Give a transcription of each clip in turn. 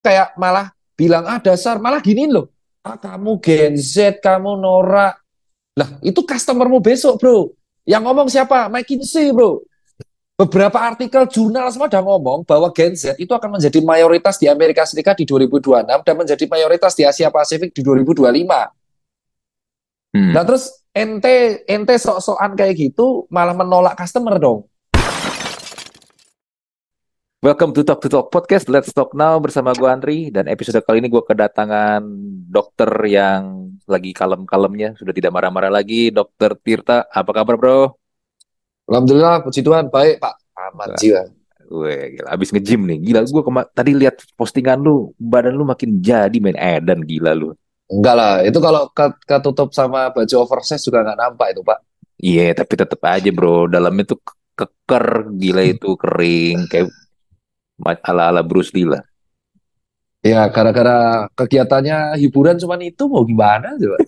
kayak malah bilang ah dasar. Malah gini loh ah kamu Gen Z kamu norak. Lah itu customermu besok bro. Yang ngomong siapa? McKinsey bro. Beberapa artikel jurnal semua udah ngomong bahwa Gen Z itu akan menjadi mayoritas di Amerika Serikat di 2026 dan menjadi mayoritas di Asia Pasifik di 2025 Hmm. Nah terus ente ente sok-sokan kayak gitu malah menolak customer dong. Welcome to Talk to Talk Podcast. Let's talk now bersama gue Andri dan episode kali ini gue kedatangan dokter yang lagi kalem-kalemnya, sudah tidak marah-marah lagi. Dokter Tirta, apa kabar bro? Alhamdulillah puji Tuhan baik Pak. Aman jiwa. Gue gila, abis nge-gym nih. Gila, gue kema- tadi lihat postingan lu, badan lu makin jadi main edan gila lu. Enggak lah, itu kalau ke- ketutup sama baju oversize juga nggak nampak itu Pak. Iya, tapi tetap aja bro, dalamnya tuh ke- keker, gila itu kering, kayak ala-ala Bruce Lee lah. Ya gara-gara kegiatannya hiburan cuman itu mau gimana coba.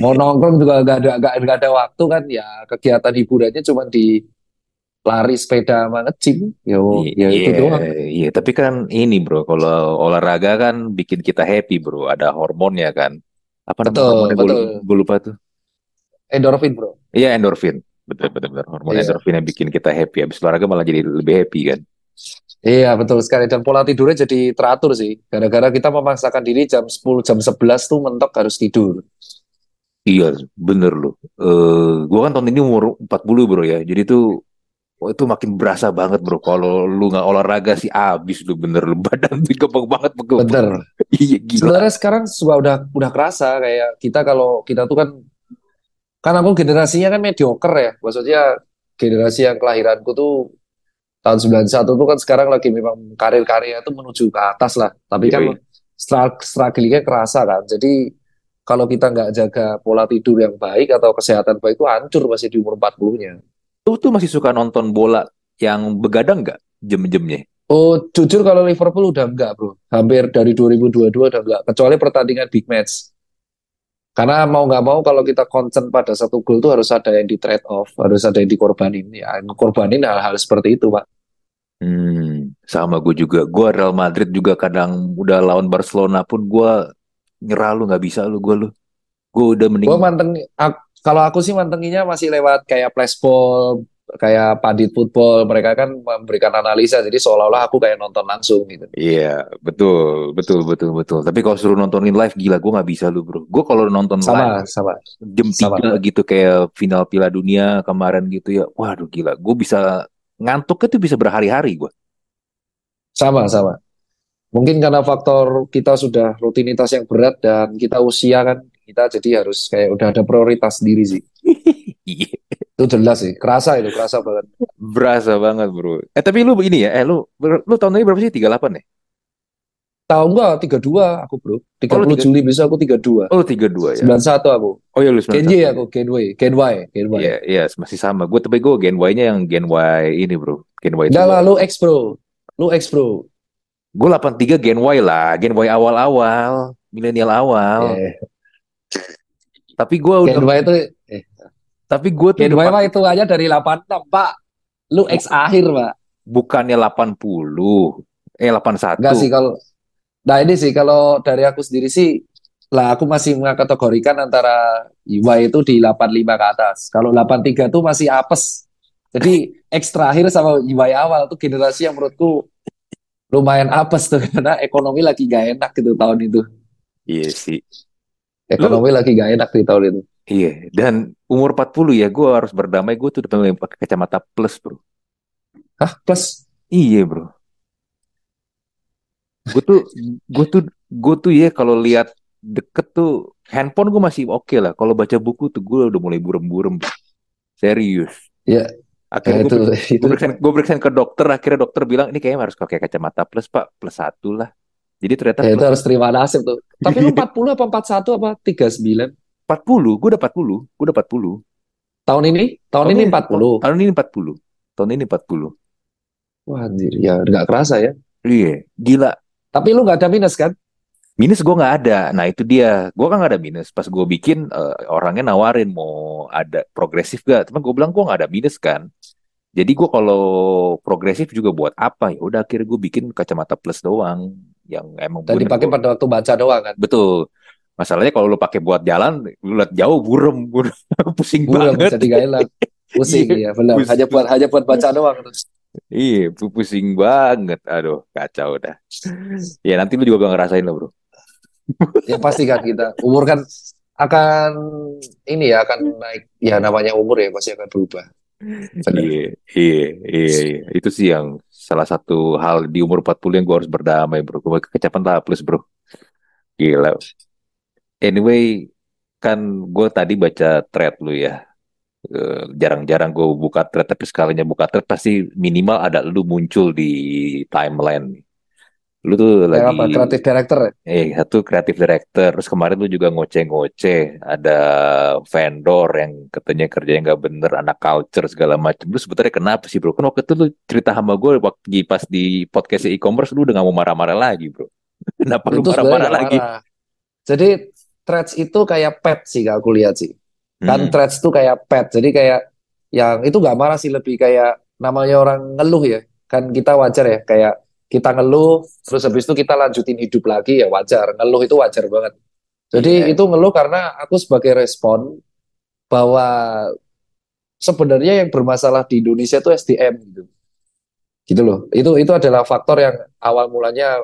Mau nongkrong juga nggak ada nggak nggak ada waktu kan ya kegiatan hiburannya cuma di lari sepeda sama nge-gym. Ya, ya itu Iya, doang. iya. Tapi kan ini bro, kalau olahraga kan bikin kita happy bro, ada hormonnya kan. Apa namanya Betul? Gue betul. gue lupa tuh. Endorfin bro. Iya endorfin, betul betul betul. Hormon Iya. endorfin yang bikin kita happy. Habis olahraga malah jadi lebih happy kan. Iya betul sekali dan pola tidurnya jadi teratur sih. Gara-gara kita memaksakan diri jam 10 jam 11 tuh mentok harus tidur. Iya, bener loh. Eh, gue kan tahun ini umur 40 bro ya. Jadi tuh oh, itu makin berasa banget bro. Kalau lu nggak olahraga sih abis lu bener lu badan tuh banget pegel. Bener. Iya gila. Sebenarnya sekarang juga udah udah kerasa kayak kita kalau kita tuh kan kan aku generasinya kan mediocre ya. Maksudnya generasi yang kelahiranku tuh tahun 91 tuh kan sekarang lagi memang karir-karirnya tuh menuju ke atas lah. Tapi kan Yoi. strugg- struggle-nya kerasa kan. Jadi kalau kita nggak jaga pola tidur yang baik atau kesehatan baik itu hancur masih di umur 40-nya. Lu tuh masih suka nonton bola yang begadang nggak jam-jamnya? Oh, jujur kalau Liverpool udah enggak, bro. Hampir dari 2022 udah enggak. Kecuali pertandingan big match. Karena mau nggak mau kalau kita concern pada satu gol tuh harus ada yang di trade off, harus ada yang dikorbanin. Ya, korbanin hal-hal seperti itu, Pak. Hmm, sama gue juga. Gue Real Madrid juga kadang udah lawan Barcelona pun gue nyerah lu nggak bisa lu gue lu. Gue udah mending. Gua manteng, kalau aku sih mantenginya masih lewat kayak flashball, kayak Pandit Football. Mereka kan memberikan analisa, jadi seolah-olah aku kayak nonton langsung gitu. Iya, betul, betul, betul, betul. Tapi kalau suruh nontonin live gila, gue nggak bisa lu bro. Gue kalau nonton live Sama, sama, jam sama. 3 gitu kayak final Piala Dunia kemarin gitu ya. Waduh gila, gue bisa ngantuknya tuh bisa berhari-hari gue. Sama, sama. Mungkin karena faktor kita sudah rutinitas yang berat dan kita usia kan, kita jadi harus kayak udah ada prioritas sendiri sih. Iya, Itu jelas sih, kerasa itu, kerasa banget. berasa banget bro. Eh tapi lu ini ya, eh lu lu tahun ini berapa sih? 38 ya? Tahu enggak, 32 aku bro. 30 Oh, lu tiga- Juli besok aku 32. Oh lu 32 ya? 91 aku. Oh iya lu 91 Gen Y ya? aku, Gen Y, Gen Y, Gen Y. Iya, iya masih sama. Gue tapi gue Gen Y-nya yang Gen Y ini bro. Gen Y itu. Enggak lah, lu X bro. Lu X bro. Gue 83 Gen Y lah. Gen Y awal-awal. Milenial awal. Eh, Tapi gue udah. Gen Y itu, eh, Tapi gue tuh Gen Y udah mah itu aja dari 86 pak. Lu X akhir pak. bukannya 80. Eh 81. Enggak sih kalau Nah ini sih kalau dari aku sendiri sih lah aku masih mengkategorikan antara Y itu di 85 ke atas. Kalau 83 tuh masih apes. Jadi X terakhir sama Y awal tuh generasi yang menurutku lumayan apes tuh karena ekonomi lagi gak enak gitu tahun itu. Iya sih. Ekonomi lagi gak enak di tahun itu. Iya. Dan umur 40 ya gue harus berdamai. Gue tuh udah pakai kacamata plus bro. Hah plus Iya bro. Gue tuh, gue tuh, gue tuh ya kalau lihat deket tuh handphone gue masih oke lah. Kalau baca buku tuh gue udah mulai burem-burem. Serius. ya, ya Akhirnya itu gue itu gue ke dokter. Akhirnya dokter bilang ini kayaknya harus pakai kacamata plus pak, plus satu lah. Jadi ternyata ya, itu harus terima nasib tuh. Tapi lu 40 apa 41 apa 39? 40, gue udah 40, gue udah 40. Tahun ini? Tahun ini 40. Tahun ini 40. Tahun ini 40. Wah anjir, ya nggak kerasa ya. Iya, gila. Tapi lu nggak ada minus kan? Minus gue nggak ada. Nah itu dia. Gue kan nggak ada minus. Pas gue bikin eh, orangnya nawarin mau ada progresif gak. Cuma gue bilang gue nggak ada minus kan. Jadi gue kalau progresif juga buat apa ya? Udah akhirnya gue bikin kacamata plus doang yang emang bener dipakai pada waktu baca doang kan. betul. Masalahnya kalau lu pakai buat jalan, lu lihat jauh burem, burem. pusing Burung banget. jadi gak enak. Pusing ya, benar. pusing. Hanya buat hanya buat baca doang. Iya, pu- pusing banget. Aduh, kacau dah. Ya nanti lu juga gak ngerasain lo bro. Yang pasti kan kita umur kan akan ini ya akan naik ya namanya umur ya pasti akan berubah. Iya, iya, iya, iya. Itu sih yang salah satu hal di umur 40 yang gue harus berdamai bro. Gue kecapan plus bro. Gila. Anyway, kan gue tadi baca thread lu ya. Eh, Jarang-jarang gue buka thread, tapi sekalinya buka thread pasti minimal ada lu muncul di timeline. Lu tuh Yang apa? lagi Kreatif director ya? Eh, satu kreatif director. Terus kemarin lu juga ngoceh-ngoceh. Ada vendor yang katanya kerjanya nggak bener, anak culture segala macam. Lu sebetulnya kenapa sih bro? Kan waktu itu lu cerita sama gue waktu pas di podcast e-commerce lu udah nggak mau marah-marah lagi bro. Kenapa lu Itu sebenarnya marah-marah lagi? marah. Jadi threads itu kayak pet sih kalau aku lihat sih. Kan Hmm, threads itu kayak pet. Jadi kayak yang itu nggak marah sih lebih kayak namanya orang ngeluh ya. Kan kita wajar ya kayak kita ngeluh terus habis itu kita lanjutin hidup lagi ya wajar. Ngeluh itu wajar banget. Jadi Iya. itu ngeluh karena aku sebagai respon bahwa sebenarnya yang bermasalah di Indonesia itu SDM gitu. Gitu loh. Itu itu adalah faktor yang awal mulanya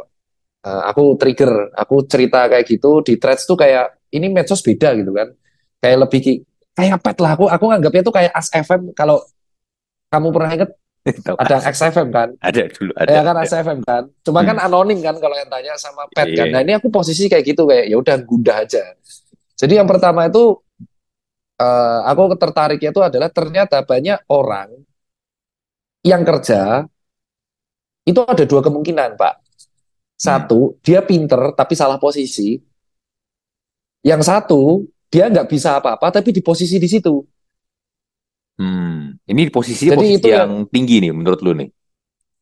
eh, aku trigger, aku cerita kayak gitu di threads tuh kayak ini medsos beda gitu kan. Kayak lebih kayak pet lah aku aku nganggapnya tuh kayak As FM kalau kamu pernah inget ada XFM kan? ada dulu ada. Ya kan ASFM kan. Cuma kan Hmm. anonim kan kalau yang tanya sama pet kan. Iya. Nah, ini aku posisi kayak gitu kayak ya udah gundah aja. Jadi yang pertama itu eh, aku tertariknya itu adalah ternyata banyak orang yang kerja itu ada dua kemungkinan, Pak. Satu, dia pinter tapi salah posisi. Yang satu, dia nggak bisa apa-apa tapi di posisi di situ. Hmm, ini posisinya Jadi posisi itu yang tinggi nih menurut lu nih.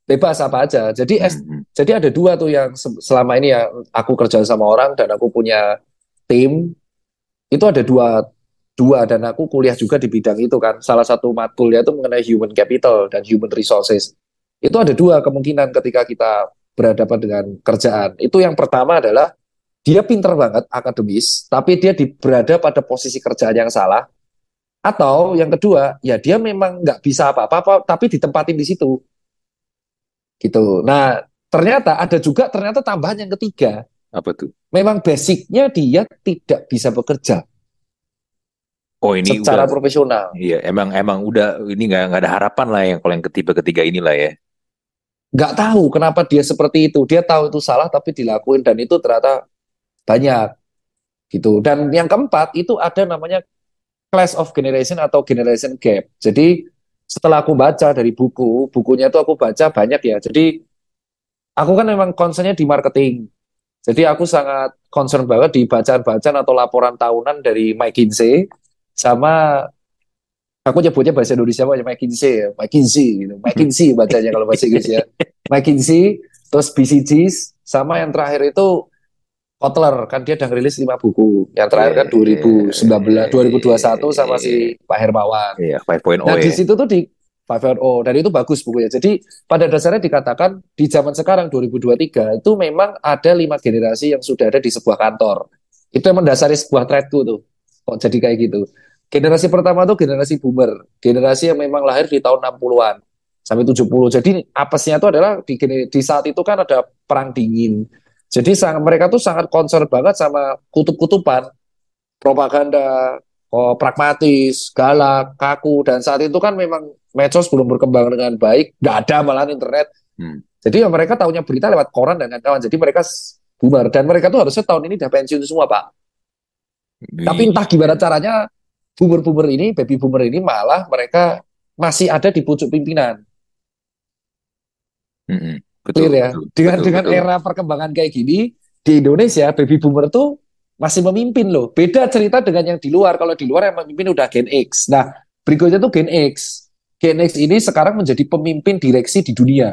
Bebas apa aja. Jadi Hmm, hmm. Jadi ada dua tuh yang se- selama ini ya aku kerja sama orang dan aku punya tim itu ada dua dua dan aku kuliah juga di bidang itu kan. Salah satu matkulnya itu mengenai human capital dan human resources. Itu ada dua kemungkinan ketika kita berhadapan dengan kerjaan. Itu yang pertama adalah dia pinter banget akademis, tapi dia di, berada pada posisi kerjaan yang salah. Atau yang kedua, ya dia memang nggak bisa apa-apa, tapi ditempatin di situ. Gitu. Nah, ternyata ada juga ternyata tambahan yang ketiga. Apa tuh? Memang basicnya dia tidak bisa bekerja Oh ini secara udah profesional. Iya, emang emang udah ini nggak nggak ada harapan lah yang kalau yang ketiga ketiga inilah ya. Nggak tahu kenapa dia seperti itu. Dia tahu itu salah tapi dilakuin dan itu ternyata banyak gitu. Dan yang keempat itu ada namanya clash of generation atau generation gap. Jadi setelah aku baca dari buku, bukunya itu aku baca banyak ya. Jadi aku kan memang concernnya di marketing. Jadi aku sangat concern banget di bacaan-bacaan atau laporan tahunan dari McKinsey sama aku nyebutnya bahasa Indonesia apa ya McKinsey ya, McKinsey gitu. McKinsey bacanya kalau bahasa Inggris ya. McKinsey, terus BCG sama yang terakhir itu Kotler kan dia udah rilis 5 buku. Yang terakhir kan 2019, 2021 sama si Pak Hermawan. Iya, 5.0 Nah, di situ tuh di 5.0 dan itu bagus bukunya. Jadi pada dasarnya dikatakan di zaman sekarang 2023 itu memang ada lima generasi yang sudah ada di sebuah kantor. Itu yang mendasari sebuah threadku tuh. Kok jadi kayak gitu. Generasi pertama tuh generasi boomer, generasi yang memang lahir di tahun 60-an sampai 70. Jadi apesnya itu adalah di saat itu kan ada perang dingin. Jadi sang, mereka tuh sangat concern banget sama kutub-kutupan, propaganda, oh, pragmatis, galak, kaku, dan saat itu kan memang medsos belum berkembang dengan baik, nggak ada malahan internet. Hmm. Jadi ya mereka tahunya berita lewat koran dan kawan-kawan. Jadi mereka boomer dan mereka tuh harusnya tahun ini udah pensiun semua pak. Tapi Iya. entah gimana caranya boomer-boomer ini, baby boomer ini malah mereka masih ada di pucuk pimpinan. Mm-mm. Betul, Clear ya. betul, Dengan betul, dengan betul. era perkembangan kayak gini di Indonesia baby boomer tuh masih memimpin loh. Beda cerita dengan yang di luar. Kalau di luar yang memimpin udah Gen X. Nah, berikutnya tuh Gen X. Gen X ini sekarang menjadi pemimpin direksi di dunia.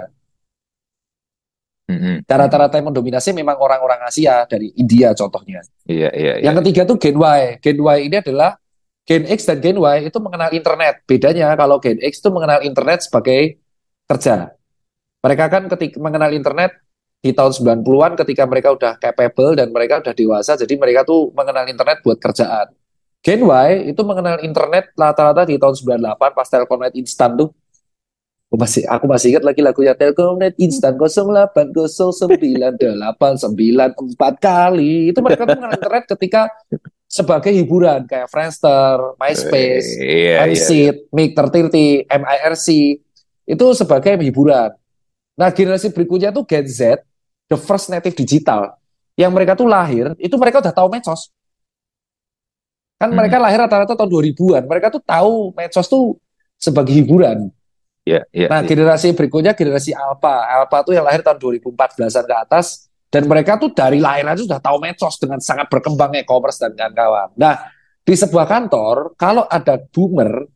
Mm-mm. Rata-rata yang mendominasi memang orang-orang Asia dari India contohnya. Iya, iya, iya. Yang ketiga tuh Gen Y. Gen Y ini adalah Gen X dan Gen Y itu mengenal internet. Bedanya kalau Gen X itu mengenal internet sebagai kerja. Mereka kan ketika mengenal internet di tahun 90-an ketika mereka udah capable dan mereka udah dewasa, jadi mereka tuh mengenal internet buat kerjaan. Gen Y itu mengenal internet rata-rata di tahun 98 pas Telkomnet instan tuh. Aku masih aku masih ingat lagi lagunya Telkomnet instan 0809989 empat kali. Itu mereka tuh mengenal internet ketika sebagai hiburan kayak Friendster, MySpace, Iya, iya, iya. MSeed, Mic30, MIRC itu sebagai hiburan. Nah, generasi berikutnya tuh Gen Z, the first native digital. Yang mereka tuh lahir, itu mereka udah tahu medsos. Kan Hmm. mereka lahir rata-rata tahun 2000-an. Mereka tuh tahu medsos tuh sebagai hiburan. Iya, iya, Nah, iya. generasi berikutnya generasi Alpha. Alpha tuh yang lahir tahun 2014-an ke atas dan mereka tuh dari lahir aja sudah tahu medsos dengan sangat berkembang e-commerce dan kawan-kawan. Nah, di sebuah kantor kalau ada boomer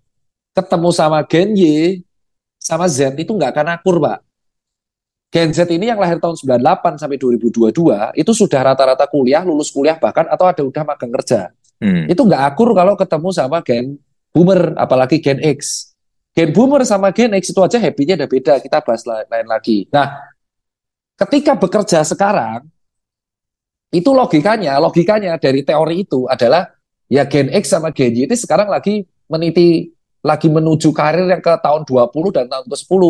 ketemu sama Gen Y sama Z itu nggak akan akur, Pak. Gen Z ini yang lahir tahun 98 sampai 2022 itu sudah rata-rata kuliah, lulus kuliah bahkan atau ada udah magang kerja. Hmm. Itu nggak akur kalau ketemu sama Gen Boomer, apalagi Gen X. Gen Boomer sama Gen X itu aja happy-nya udah beda, kita bahas la- lain lagi. Nah, ketika bekerja sekarang, itu logikanya, logikanya dari teori itu adalah ya Gen X sama Gen Y itu sekarang lagi meniti, lagi menuju karir yang ke tahun 20 dan tahun ke-10.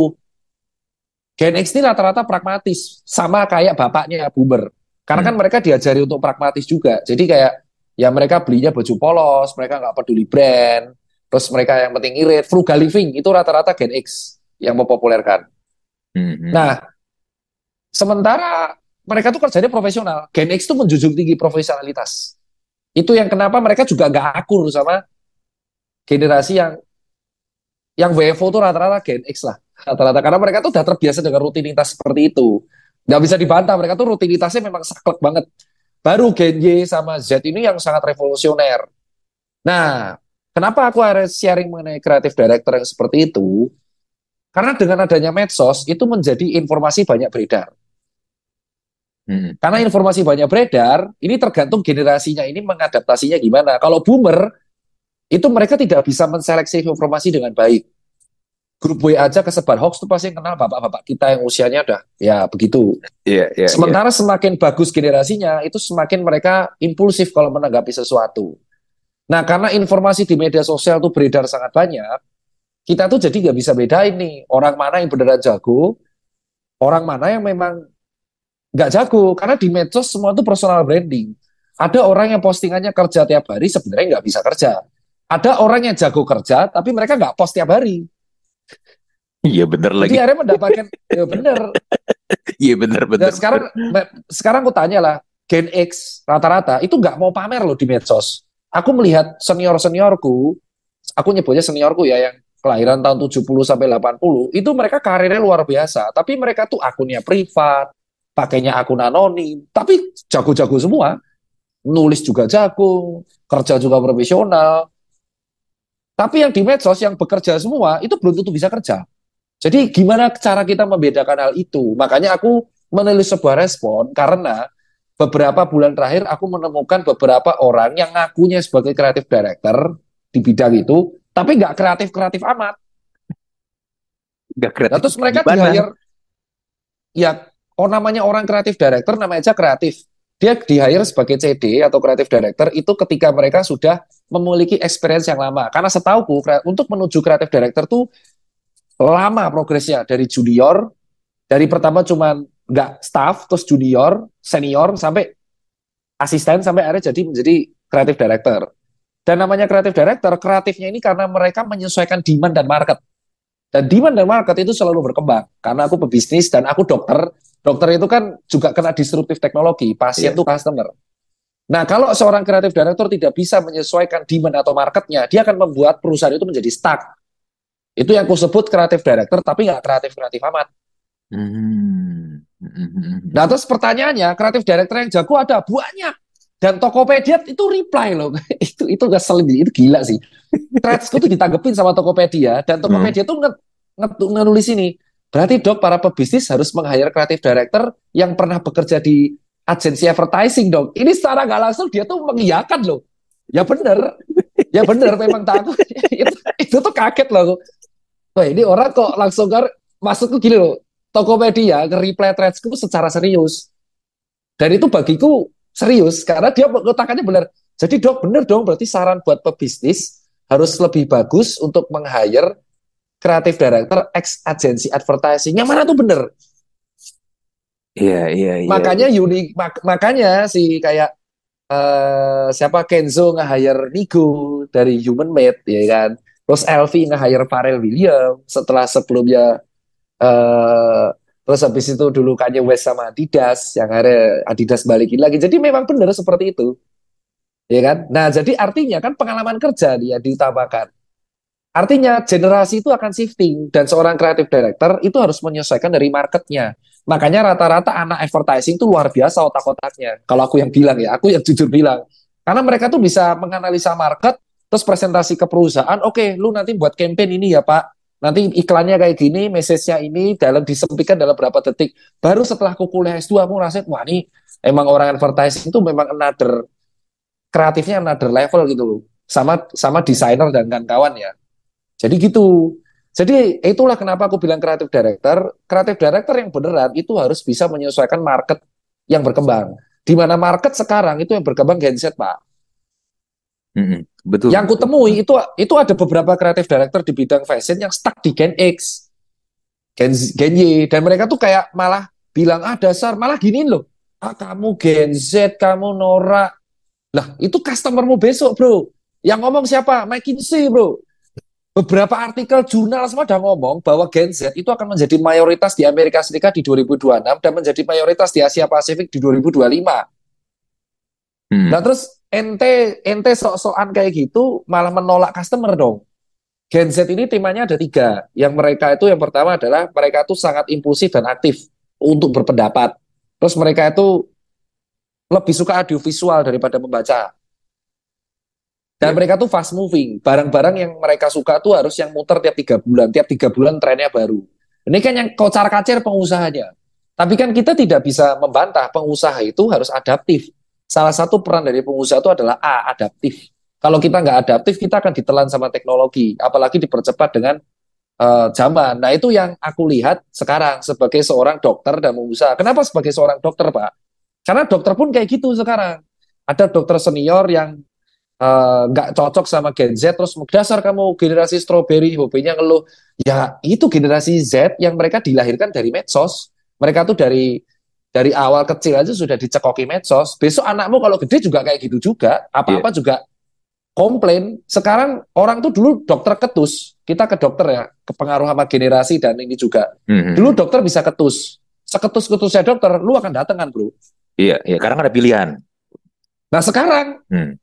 Gen X ini rata-rata pragmatis, sama kayak bapaknya Boomer. Karena kan mereka diajari untuk pragmatis juga. Jadi kayak ya mereka belinya baju polos, mereka nggak peduli brand, terus mereka yang penting irit, frugal living itu rata-rata Gen X yang mempopulerkan. Hmm. Nah, sementara mereka tuh kerjanya profesional, Gen X tuh menjunjung tinggi profesionalitas. Itu yang kenapa mereka juga nggak akur sama generasi yang yang WFO tuh rata-rata Gen X lah, rata-rata karena mereka tuh udah terbiasa dengan rutinitas seperti itu. Nggak bisa dibantah, mereka tuh rutinitasnya memang saklek banget. Baru Gen Y sama Z ini yang sangat revolusioner. Nah, kenapa aku harus sharing mengenai creative director yang seperti itu? Karena dengan adanya medsos, itu menjadi informasi banyak beredar. Hmm. Karena informasi banyak beredar, ini tergantung generasinya ini mengadaptasinya gimana. Kalau boomer, itu mereka tidak bisa menseleksi informasi dengan baik. Grup WA aja kesebar hoax itu pasti yang kenal bapak-bapak kita yang usianya udah ya begitu. Iya, iya, iya. Sementara semakin bagus generasinya, itu semakin mereka impulsif kalau menanggapi sesuatu. Nah, karena informasi di media sosial itu beredar sangat banyak, kita tuh jadi nggak bisa bedain nih orang mana yang beneran jago, orang mana yang memang nggak jago. Karena di medsos semua itu personal branding. Ada orang yang postingannya kerja tiap hari sebenarnya nggak bisa kerja. Ada orang yang jago kerja tapi mereka nggak post tiap hari. Iya bener lagi. Jadi akhirnya mendapatkan ya bener. Iya bener bener. Dan sekarang sekarang aku tanya lah, Gen X rata-rata itu nggak mau pamer loh di medsos. Aku melihat senior-seniorku, aku nyebutnya seniorku ya yang kelahiran tahun 70 sampai 80, itu mereka karirnya luar biasa, tapi mereka tuh akunnya privat, pakainya akun anonim, tapi jago-jago semua. Nulis juga jago, kerja juga profesional. Tapi yang di medsos yang bekerja semua itu belum tentu bisa kerja. Jadi gimana cara kita membedakan hal itu? Makanya aku menulis sebuah respon karena beberapa bulan terakhir aku menemukan beberapa orang yang ngakunya sebagai kreatif director di bidang itu, tapi nggak kreatif-kreatif amat. Gak kreatif. Nah, terus mereka di hire, ya, oh namanya orang kreatif director namanya aja kreatif. Dia di hire sebagai CD atau kreatif director itu ketika mereka sudah memiliki experience yang lama. Karena setauku untuk menuju kreatif director tuh lama progresnya dari junior, dari pertama cuman nggak staff, terus junior, senior, sampai asisten, sampai akhirnya jadi menjadi kreatif director. Dan namanya kreatif director, kreatifnya ini karena mereka menyesuaikan demand dan market. Dan demand dan market itu selalu berkembang. Karena aku pebisnis dan aku dokter. Dokter itu kan juga kena disruptif teknologi. Pasien Iya. itu customer. Nah, kalau seorang kreatif director tidak bisa menyesuaikan demand atau marketnya, dia akan membuat perusahaan itu menjadi stuck. Itu yang aku sebut kreatif director, tapi nggak kreatif-kreatif amat. Hmm. Hmm. Nah, terus pertanyaannya, kreatif director yang jago ada banyak. Dan Tokopedia itu reply loh. itu itu ngeselin, itu gila sih. Threadsku tuh ditanggepin sama Tokopedia dan Tokopedia tuh nge, nge- nulis ini. Berarti dok para pebisnis harus meng-hire kreatif director yang pernah bekerja di agensi advertising dong. Ini secara nggak langsung dia tuh mengiyakan loh. Ya bener. Ya bener memang takut. itu, itu tuh kaget loh. Wah ini orang kok langsung kan masuk ke gini loh. Tokopedia nge-reply threadsku secara serius. Dan itu bagiku serius karena dia letakkannya benar. Jadi dok bener dong berarti saran buat pebisnis harus lebih bagus untuk meng-hire kreatif director ex agency advertising. Yang mana tuh bener? Iya, iya, iya. Makanya unik mak makanya si kayak uh, siapa Kenzo nge-hire Nigo dari Human Made ya kan. Terus Elvi nge-hire Pharrell Williams setelah sebelumnya uh, Terus habis itu dulu Kanye West sama Adidas, yang ada Adidas balikin lagi. Jadi memang benar seperti itu. Ya kan? Nah, jadi artinya kan pengalaman kerja dia diutamakan. Artinya generasi itu akan shifting dan seorang creative director itu harus menyesuaikan dari marketnya. Makanya rata-rata anak advertising itu luar biasa otak-otaknya. Kalau aku yang bilang ya, aku yang jujur bilang. Karena mereka tuh bisa menganalisa market, terus presentasi ke perusahaan, oke, okay, lu nanti buat campaign ini ya Pak, Nanti iklannya kayak gini, message-nya ini dalam disempitkan dalam berapa detik. Baru setelah aku kuliah S2, aku ngerasain, wah ini emang orang advertising itu memang another, kreatifnya another level gitu loh. Sama sama desainer dan kawan-kawan ya. Jadi gitu. Jadi itulah kenapa aku bilang kreatif director. Kreatif director yang beneran itu harus bisa menyesuaikan market yang berkembang. Di mana market sekarang itu yang berkembang Gen Z, Pak. Mm-hmm. Betul. Yang kutemui itu itu ada beberapa kreatif director di bidang fashion yang stuck di Gen X, Gen, Gen Y, dan mereka tuh kayak malah bilang ah dasar malah gini loh, ah kamu Gen Z, kamu norak, lah itu customermu besok bro. Yang ngomong siapa? McKinsey bro. Beberapa artikel jurnal semua udah ngomong bahwa Gen Z itu akan menjadi mayoritas di Amerika Serikat di 2026 dan menjadi mayoritas di Asia Pasifik di 2025. Hmm. Nah terus ente ente sok-sokan kayak gitu malah menolak customer dong. Gen Z ini temanya ada tiga. Yang mereka itu yang pertama adalah mereka itu sangat impulsif dan aktif untuk berpendapat. Terus mereka itu lebih suka audiovisual daripada membaca. Dan yeah. mereka tuh fast moving. Barang-barang yang mereka suka tuh harus yang muter tiap tiga bulan. Tiap tiga bulan trennya baru. Ini kan yang kocar kacir pengusahanya. Tapi kan kita tidak bisa membantah pengusaha itu harus adaptif salah satu peran dari pengusaha itu adalah A, adaptif. Kalau kita nggak adaptif, kita akan ditelan sama teknologi, apalagi dipercepat dengan uh, zaman. Nah itu yang aku lihat sekarang sebagai seorang dokter dan pengusaha. Kenapa sebagai seorang dokter, Pak? Karena dokter pun kayak gitu sekarang. Ada dokter senior yang nggak uh, cocok sama Gen Z, terus dasar kamu generasi strawberry, hobinya ngeluh. Ya itu generasi Z yang mereka dilahirkan dari medsos. Mereka tuh dari dari awal kecil aja sudah dicekoki medsos. Besok anakmu kalau gede juga kayak gitu juga. Apa-apa yeah. juga komplain. Sekarang orang tuh dulu dokter ketus. Kita ke dokter ya, kepengaruh sama generasi dan ini juga. Mm-hmm. Dulu dokter bisa ketus. Seketus-ketusnya dokter, lu akan datang kan bro? Iya, iya. Karena ada pilihan. Nah sekarang, hmm.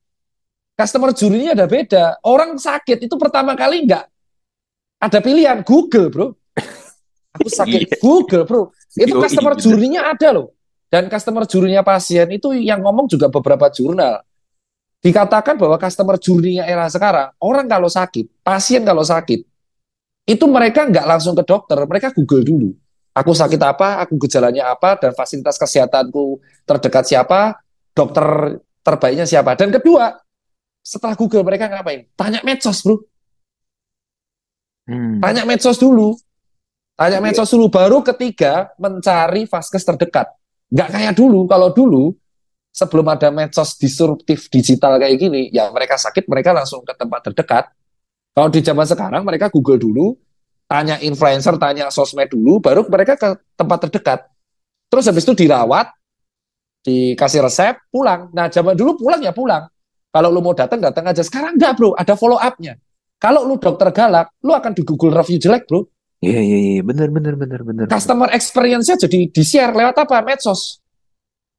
Customer journey ada beda. Orang sakit itu pertama kali nggak ada pilihan Google bro. Aku sakit iya. Google, bro. Itu customer jurinya ada loh. Dan customer jurinya pasien itu yang ngomong juga beberapa jurnal. Dikatakan bahwa customer jurinya era sekarang, orang kalau sakit, pasien kalau sakit, itu mereka nggak langsung ke dokter, mereka Google dulu. Aku sakit apa, aku gejalanya apa, dan fasilitas kesehatanku terdekat siapa, dokter terbaiknya siapa. Dan kedua, setelah Google mereka ngapain? Tanya medsos, bro. Hmm. Tanya medsos dulu. Tanya iya. medsos dulu. Baru ketiga, mencari vaskes terdekat. Nggak kayak dulu. Kalau dulu, sebelum ada medsos disruptif digital kayak gini, ya mereka sakit, mereka langsung ke tempat terdekat. Kalau di zaman sekarang, mereka Google dulu, tanya influencer, tanya sosmed dulu, baru mereka ke tempat terdekat. Terus habis itu dirawat, dikasih resep, pulang. Nah, zaman dulu pulang ya pulang. Kalau lu mau datang, datang aja. Sekarang enggak, bro. Ada follow up-nya. Kalau lu dokter galak, lu akan di Google review jelek, bro. Iya iya iya benar benar benar benar. Customer experience-nya jadi di-share lewat apa? Medsos.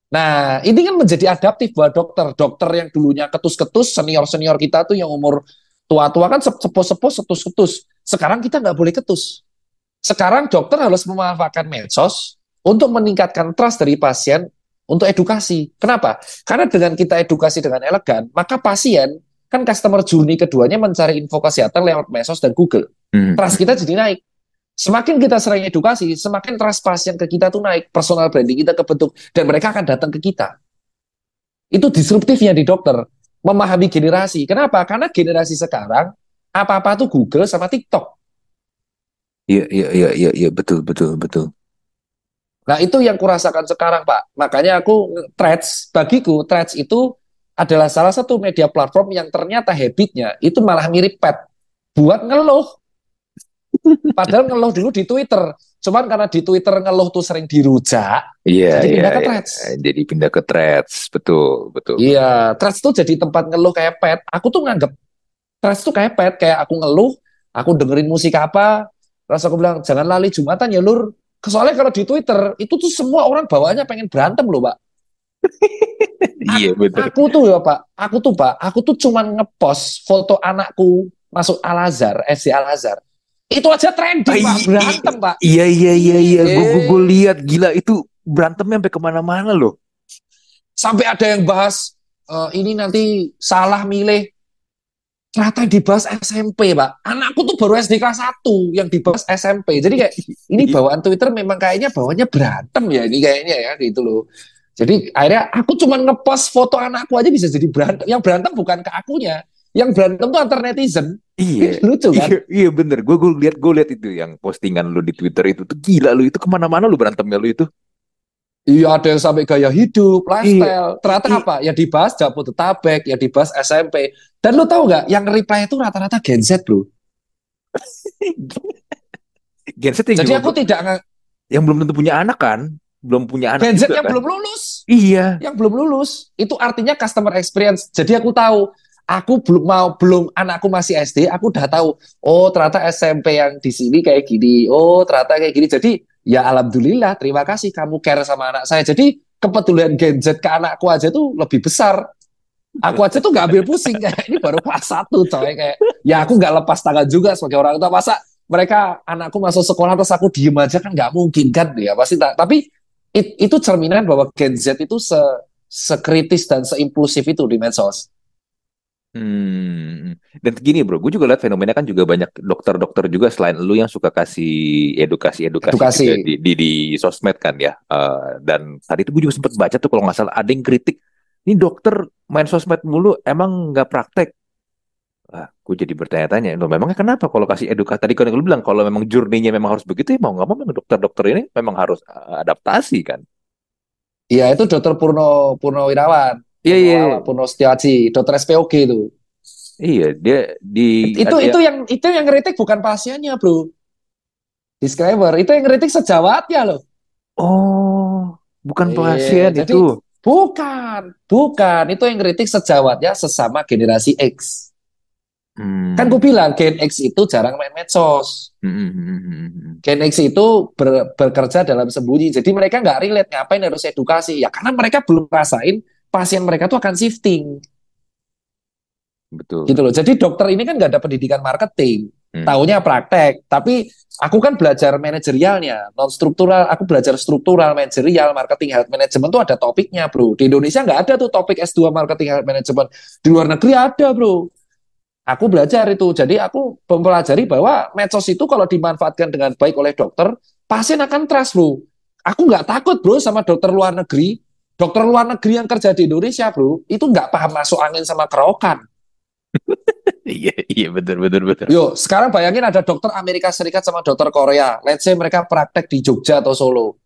Nah, ini kan menjadi adaptif buat dokter. Dokter yang dulunya ketus-ketus, senior-senior kita tuh yang umur tua-tua kan sepuh-sepuh, setus-ketus. Sekarang kita nggak boleh ketus. Sekarang dokter harus memanfaatkan medsos untuk meningkatkan trust dari pasien untuk edukasi. Kenapa? Karena dengan kita edukasi dengan elegan, maka pasien kan customer journey keduanya mencari info kesehatan lewat medsos dan Google. Hmm. Trust kita jadi naik. Semakin kita sering edukasi, semakin trust pasien ke kita tuh naik, personal branding kita kebentuk, dan mereka akan datang ke kita. Itu disruptifnya di dokter. memahami generasi. Kenapa? Karena generasi sekarang apa-apa tuh Google sama TikTok. Iya, iya, iya, iya, iya, betul, betul, betul. Nah, itu yang kurasakan sekarang, Pak. Makanya aku Threads, bagiku Threads itu adalah salah satu media platform yang ternyata habitnya itu malah mirip pet buat ngeluh. Padahal ngeluh dulu di Twitter. Cuman karena di Twitter ngeluh tuh sering dirujak, Iya, jadi iya, pindah ke iya. Threads. Jadi pindah ke threads, betul, betul. Iya, Threads tuh jadi tempat ngeluh kayak pet. Aku tuh nganggep Threads tuh kayak pet, kayak aku ngeluh, aku dengerin musik apa, terus aku bilang jangan lali Jumatan ya lur. Soalnya kalau di Twitter itu tuh semua orang bawaannya pengen berantem loh, Pak. Iya, betul. Aku tuh ya Pak, aku tuh Pak, aku tuh cuman ngepost foto anakku masuk Al Azhar, SD Al Azhar. Itu aja trending Pak, berantem Pak. Iya, iya, iya, iya. Gue Eh. gue lihat gila itu berantemnya sampai ke mana-mana loh. Sampai ada yang bahas eh, ini nanti salah milih. Ternyata dibahas SMP, Pak. Anakku tuh baru SD kelas 1 yang dibahas SMP. Jadi kayak ini bawaan Twitter memang kayaknya bawanya berantem ya ini kayaknya ya gitu loh. Jadi akhirnya aku cuma ngepost foto anakku aja bisa jadi berantem. Yang berantem bukan ke akunya. Yang berantem tuh antar netizen. Iya. Lucu kan? Iya, iya bener. Gue gue lihat gue lihat itu yang postingan lu di Twitter itu tuh gila lu itu ke mana-mana lu berantemnya lu itu. Iya ada yang sampai gaya hidup, lifestyle. Ternyata Iya. apa? Ya dibahas Jabodetabek, ya dibahas SMP. Dan lu tahu nggak? Yang reply itu rata-rata Gen Z, bro. Genset yang Jadi aku belum- tidak yang belum tentu punya anak kan, belum punya anak Gen Z juga yang kan. belum lulus, Iya. yang belum lulus. Itu artinya customer experience. Jadi aku tahu, aku belum mau belum anakku masih SD, aku udah tahu. Oh ternyata SMP yang di sini kayak gini. Oh ternyata kayak gini. Jadi ya alhamdulillah, terima kasih kamu care sama anak saya. Jadi kepedulian Gen Z ke anakku aja tuh lebih besar. Aku aja tuh nggak ambil pusing kayak ini baru kelas satu coy kayak ya aku nggak lepas tangan juga sebagai orang tua masa mereka anakku masuk sekolah terus aku diem aja kan nggak mungkin kan ya pasti tak tapi it- itu cerminan bahwa Gen Z itu se sekritis dan seimpulsif itu di medsos. Hmm. Dan gini bro, gue juga lihat fenomena kan juga banyak dokter-dokter juga selain lu yang suka kasih edukasi-edukasi Edukasi. di, di, di sosmed kan ya. Eh, dan tadi itu gue juga sempat baca tuh kalau nggak salah ada yang kritik, ini dokter main sosmed mulu emang nggak praktek. Wah, gue jadi bertanya-tanya, loh memangnya kenapa kalau kasih edukasi? Tadi kan lu bilang kalau memang journey-nya memang harus begitu ya mau nggak mau memang dokter-dokter ini memang harus eh, adaptasi kan. Iya itu Dokter Purno Purnawirawan, Iya iya Purno, Purno Setiaji, Dokter SPOG itu. iya dia di Itu ada- itu yang itu yang ngeritik bukan pasiennya bro. Disclaimer, itu yang ngeritik sejawatnya loh. oh bukan Iya, pasien jadi- itu. Bukan, bukan. Itu yang ngeritik sejawatnya sesama generasi X. Hmm. Kan gue bilang Gen X itu jarang main medsos. Hmm, hmm, hmm, hmm. Gen X itu ber- bekerja dalam sembunyi. Jadi mereka nggak relate ngapain harus edukasi. Ya karena mereka belum rasain pasien mereka tuh akan shifting Betul. gitu loh. Jadi dokter ini kan nggak ada pendidikan marketing, Hmm. taunya praktek. Tapi aku kan belajar manajerialnya, non struktural. Aku belajar struktural, manajerial, marketing, health management tuh ada topiknya, bro. Di Indonesia nggak ada tuh topik S2 marketing health management. Di luar negeri ada, bro. Aku belajar itu. Jadi aku mempelajari bahwa medsos itu kalau dimanfaatkan dengan baik oleh dokter, pasien akan trust, bro. Aku nggak takut, bro, sama dokter luar negeri. Dokter luar negeri yang kerja di Indonesia, bro, itu nggak paham masuk angin sama kerokan. Iya, iya betul betul betul. Yo, sekarang bayangin ada dokter Amerika Serikat sama dokter Korea. Let's say mereka praktek di Jogja atau Solo.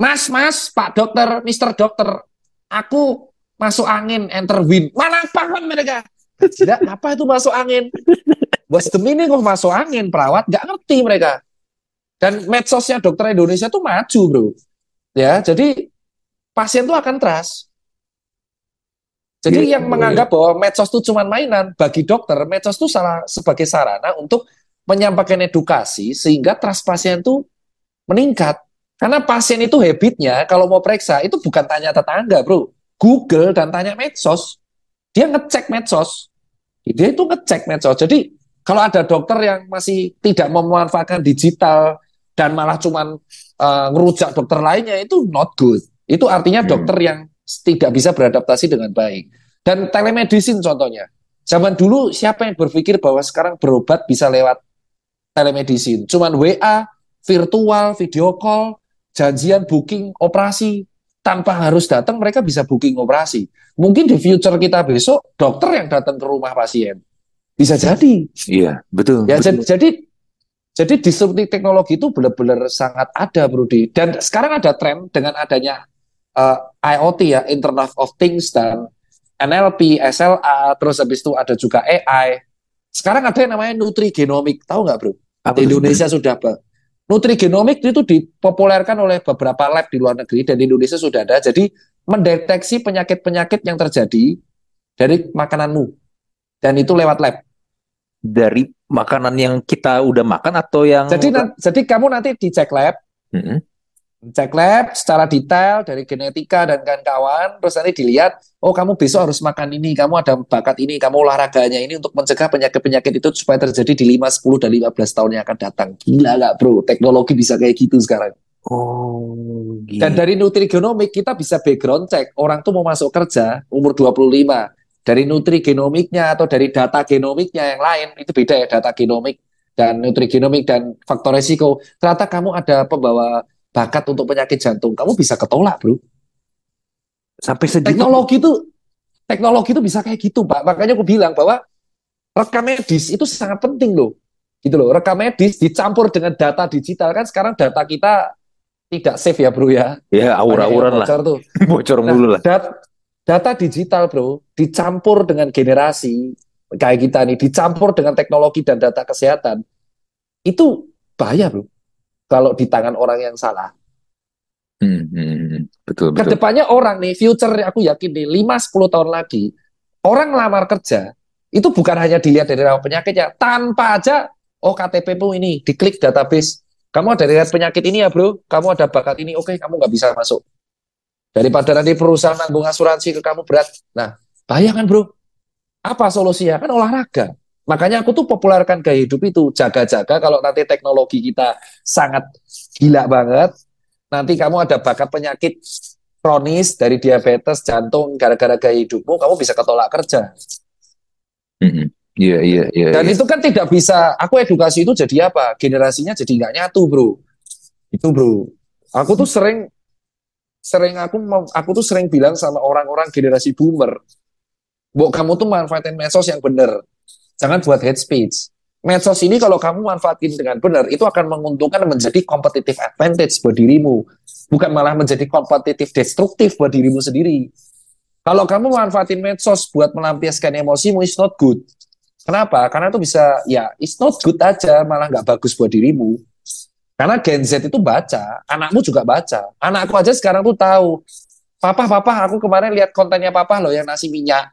Mas, mas, Pak dokter, Mister dokter, aku masuk angin, enter win. Mana paham mereka? Tidak, apa itu masuk angin? What's the meaning of masuk angin? Perawat nggak ngerti mereka. Dan medsosnya dokter Indonesia tuh maju, bro. Ya, jadi pasien tuh akan trust. Jadi Iya, yang iya. menganggap bahwa medsos itu cuma mainan, bagi dokter, medsos itu salah sebagai sarana untuk menyampaikan edukasi sehingga trust pasien itu meningkat. Karena pasien itu habitnya kalau mau periksa itu bukan tanya tetangga, bro. Google dan tanya medsos. Dia ngecek medsos. Dia itu ngecek medsos. Jadi kalau ada dokter yang masih tidak memanfaatkan digital dan malah cuman eh, ngerujak dokter lainnya itu not good. Itu artinya Hmm. dokter yang tidak bisa beradaptasi dengan baik. Dan telemedicine contohnya. Zaman dulu siapa yang berpikir bahwa sekarang berobat bisa lewat telemedicine? Cuman WA, virtual, video call, janjian booking, operasi. tanpa harus datang mereka bisa booking operasi. Mungkin di future kita besok dokter yang datang ke rumah pasien. Bisa jadi. Iya, betul. Ya betul. jadi jadi disruptif teknologi itu benar-benar sangat ada, Brudi. Dan sekarang ada tren dengan adanya uh, IoT ya, Internet of Things dan NLP, SLA, terus habis itu ada juga AI. Sekarang ada yang namanya nutrigenomik, tahu nggak bro? Apa di itu? Indonesia sudah apa? Nutrigenomik itu dipopulerkan oleh beberapa lab di luar negeri dan di Indonesia sudah ada. Jadi mendeteksi penyakit-penyakit yang terjadi dari makananmu dan itu lewat lab. Dari makanan yang kita udah makan atau yang Jadi jadi kamu nanti dicek lab, Mm-mm. Cek lab secara detail dari genetika dan kawan-kawan, terus nanti dilihat, oh kamu besok harus makan ini, kamu ada bakat ini, kamu olahraganya ini untuk mencegah penyakit-penyakit itu supaya terjadi di 5, 10, dan 15 tahun yang akan datang. Gila nggak bro, teknologi bisa kayak gitu sekarang. Oh, Dan gitu. dari nutrigenomik kita bisa background cek, orang tuh mau masuk kerja umur 25, dari nutrigenomiknya atau dari data genomiknya yang lain, itu beda ya data genomik dan nutrigenomik dan faktor resiko. Ternyata kamu ada pembawa bakat untuk penyakit jantung, kamu bisa ketolak, bro. Sampai segitu. Teknologi itu teknologi itu bisa kayak gitu, Pak. Makanya aku bilang bahwa rekam medis itu sangat penting loh. Gitu loh. Rekam medis dicampur dengan data digital kan sekarang data kita tidak safe ya, Bro ya. Ya, aur-auran lah. bocor tuh. Bocor Nah, mulu lah. dat- data digital, Bro, dicampur dengan generasi kayak kita nih, dicampur dengan teknologi dan data kesehatan. Itu bahaya, Bro. Kalau di tangan orang yang salah. Hmm, hmm, hmm. Betul, betul. Ke depannya orang nih, future aku yakin nih, 5-10 tahun lagi, orang ngelamar kerja, itu bukan hanya dilihat dari rawa penyakitnya, tanpa aja, oh KTP-mu ini, diklik database, kamu ada riwayat penyakit ini ya bro, kamu ada bakat ini, oke kamu nggak bisa masuk. Daripada nanti perusahaan nanggung asuransi ke kamu berat. Nah, bahaya kan bro? Apa solusinya? Kan olahraga. Makanya aku tuh populerkan gaya hidup itu, jaga-jaga kalau nanti teknologi kita sangat gila banget, nanti kamu ada bakat penyakit kronis dari diabetes, jantung, gara-gara gaya hidupmu, kamu bisa ketolak kerja. Iya, iya, iya. Dan iya. itu kan tidak bisa, aku edukasi itu jadi apa? Generasinya jadi nggak nyatu, bro. Itu, bro. Aku tuh sering, sering aku mau, aku tuh sering bilang sama orang-orang generasi boomer, Bok, kamu tuh manfaatin medsos yang benar. Jangan buat hate speech. Medsos ini kalau kamu manfaatin dengan benar, itu akan menguntungkan menjadi competitive advantage buat dirimu. Bukan malah menjadi kompetitif destruktif buat dirimu sendiri. Kalau kamu manfaatin medsos buat melampiaskan emosimu, it's not good. Kenapa? Karena itu bisa, ya, it's not good aja, malah nggak bagus buat dirimu. Karena Gen Z itu baca, anakmu juga baca. Anakku aja sekarang tuh tahu, Papa, papa, aku kemarin lihat kontennya papa loh yang nasi minyak.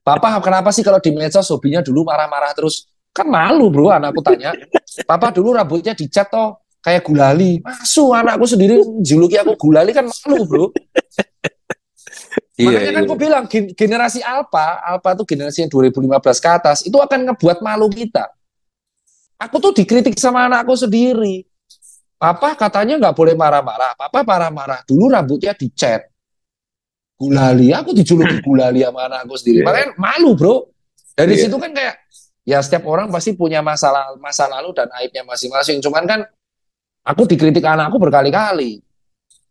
Papa, kenapa sih kalau di medsos hobinya dulu marah-marah terus? Kan malu bro, anakku tanya. Papa dulu rambutnya dicat toh kayak gulali. Masuk anakku sendiri juluki aku gulali kan malu bro. Iya, Makanya kan iya. aku bilang gen- generasi Alpha, Alpha itu generasi yang 2015 ke atas, itu akan ngebuat malu kita. Aku tuh dikritik sama anakku sendiri. Papa katanya nggak boleh marah-marah. Papa marah-marah. Dulu rambutnya dicat. Gulali. Aku dijuluki gulali sama anakku sendiri. Iya. Makanya malu bro. Dari Iya. situ kan kayak, ya setiap orang pasti punya masalah masa lalu dan aibnya masing-masing. Cuman kan aku dikritik anakku berkali-kali.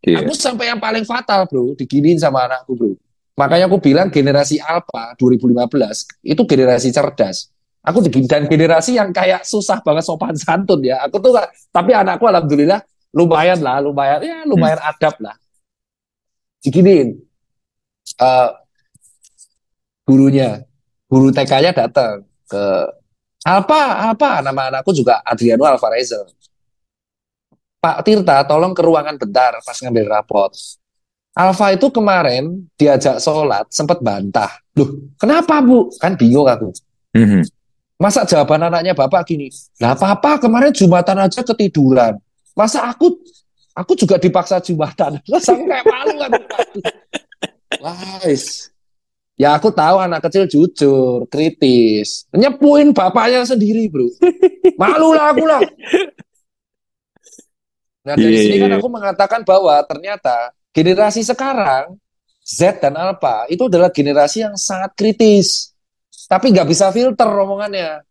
Iya. Aku sampai yang paling fatal, bro, diginiin sama anakku, bro. Makanya aku bilang generasi Alpha 2015 itu generasi cerdas. Aku digin dan generasi yang kayak susah banget sopan santun ya. Aku tuh tapi anakku alhamdulillah lumayan lah, lumayan ya lumayan adab lah. Diginiin. Eh, gurunya, guru TK-nya datang ke Alpha, Alpha, nama anakku juga Adriano Alvarez. Pak Tirta, tolong ke ruangan bentar pas ngambil rapot. Alfa itu kemarin diajak sholat, sempat bantah. Loh, kenapa Bu? Kan bingung aku. Mhm. Masa jawaban anaknya bapak gini, lah papa kemarin Jumatan aja ketiduran. Masa aku aku juga dipaksa Jumatan. Lah sampai malu kan. Guys. Ya aku tahu anak kecil jujur, kritis. Nyepuin bapaknya sendiri, bro. Malu lah aku lah. Nah dari Iya, sini kan iya. aku mengatakan bahwa ternyata generasi sekarang Z dan Alpha itu adalah generasi yang sangat kritis. Tapi nggak bisa filter omongannya.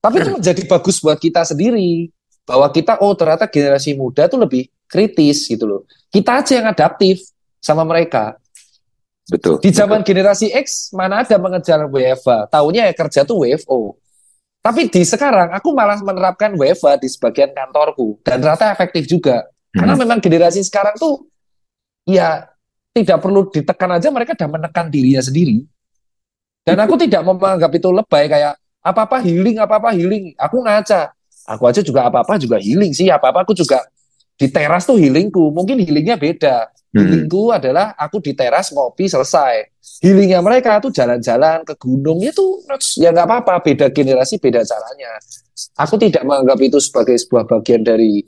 Tapi itu menjadi bagus buat kita sendiri. Bahwa kita, oh ternyata generasi muda itu lebih kritis gitu loh. Kita aja yang adaptif sama mereka. Betul. Di zaman betul. generasi X mana ada mengejar WFA, tahunya ya kerja tuh WFO. Tapi di sekarang aku malah menerapkan WFA di sebagian kantorku dan ternyata efektif juga. Hmm. Karena memang generasi sekarang tuh ya tidak perlu ditekan aja mereka sudah menekan dirinya sendiri. Dan aku tidak mau menganggap itu lebay kayak apa-apa healing, apa-apa healing. Aku ngaca. Aku aja juga apa-apa juga healing sih. Apa-apa aku juga di teras tuh healingku. Mungkin healingnya beda. Hmm. Healingku adalah aku di teras ngopi selesai. Healingnya mereka tuh jalan-jalan ke gunung itu ya nggak apa-apa. Beda generasi beda caranya. Aku tidak menganggap itu sebagai sebuah bagian dari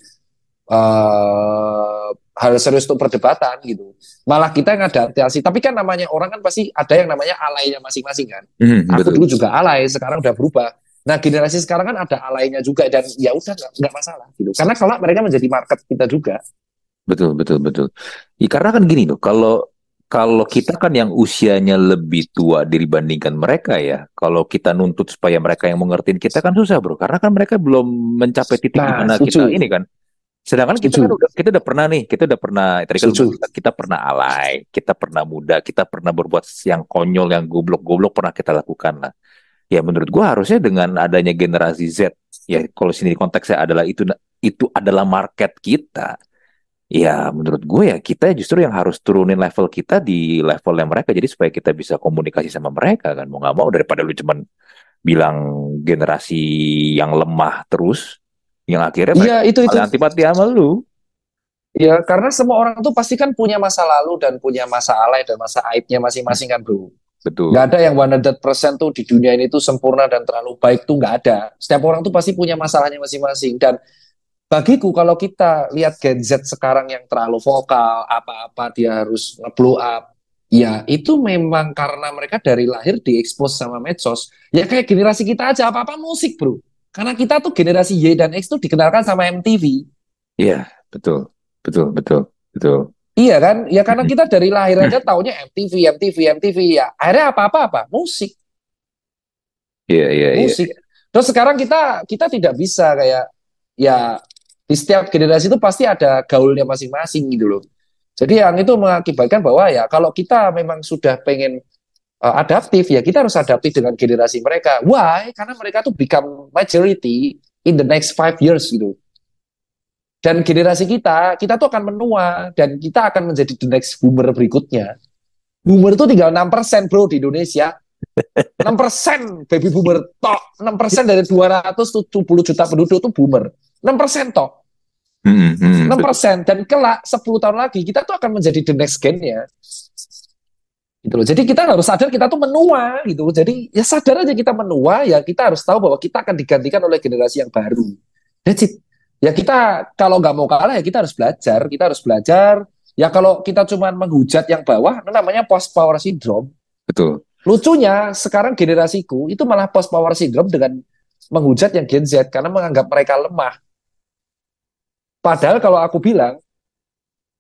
uh, hal serius untuk perdebatan gitu. Malah kita yang adaptasi. Tapi kan namanya orang kan pasti ada yang namanya alaynya masing-masing kan. Hmm, Aku betul. dulu juga alay, sekarang udah berubah. Nah generasi sekarang kan ada alaynya juga dan ya udah nggak masalah gitu. Karena kalau mereka menjadi market kita juga. Betul, betul, betul. Ya, karena kan gini loh, kalau kalau kita kan yang usianya lebih tua dibandingkan mereka ya, kalau kita nuntut supaya mereka yang mengertiin kita kan susah bro, karena kan mereka belum mencapai titik nah, mana kita ini kan. Sedangkan kita kan udah kita udah pernah nih, kita udah pernah tadi kan kita, kita pernah alay, kita pernah muda, kita pernah berbuat yang konyol, yang goblok-goblok pernah kita lakukan lah. Ya menurut gua harusnya dengan adanya generasi Z, ya kalau sini konteksnya adalah itu itu adalah market kita ya menurut gue ya kita justru yang harus turunin level kita di level yang mereka. Jadi supaya kita bisa komunikasi sama mereka kan. Mau nggak mau daripada lu cuman bilang generasi yang lemah terus yang akhirnya ya, itu itu. antipati sama lu. Ya karena semua orang tuh pasti kan punya masa lalu dan punya masa alay dan masa aibnya masing-masing kan bro. Betul. Gak ada yang 100% tuh di dunia ini tuh sempurna dan terlalu baik tuh nggak ada. Setiap orang tuh pasti punya masalahnya masing-masing. Dan bagiku kalau kita lihat Gen Z sekarang yang terlalu vokal, apa-apa dia harus nge-blow up, ya itu memang karena mereka dari lahir diekspos sama medsos. Ya kayak generasi kita aja apa-apa musik, Bro. Karena kita tuh generasi Y dan X tuh dikenalkan sama MTV. Iya, betul. Betul, betul, betul. Iya kan? Ya karena kita dari lahir aja taunya MTV, MTV, MTV ya. Akhirnya apa-apa apa? Musik. Iya, iya, iya. Musik. Terus sekarang kita kita tidak bisa kayak ya di setiap generasi itu pasti ada gaulnya masing-masing gitu loh. Jadi yang itu mengakibatkan bahwa ya kalau kita memang sudah pengen uh, adaptif ya kita harus adaptif dengan generasi mereka. Why? Karena mereka tuh become majority in the next five years gitu. Dan generasi kita, kita tuh akan menua dan kita akan menjadi the next boomer berikutnya. Boomer itu tinggal 6% bro di Indonesia. 6% baby boomer tok. 6% dari 270 juta penduduk itu boomer. 6% tok. Hmm, hmm, 6% persen dan kelak 10 tahun lagi kita tuh akan menjadi the next gen ya. Gitu loh. Jadi kita harus sadar kita tuh menua gitu. Jadi ya sadar aja kita menua ya kita harus tahu bahwa kita akan digantikan oleh generasi yang baru. That's it. Ya kita kalau nggak mau kalah ya kita harus belajar, kita harus belajar. Ya kalau kita cuma menghujat yang bawah, itu namanya post power syndrome. Betul. Lucunya sekarang generasiku itu malah post power syndrome dengan menghujat yang Gen Z karena menganggap mereka lemah. Padahal kalau aku bilang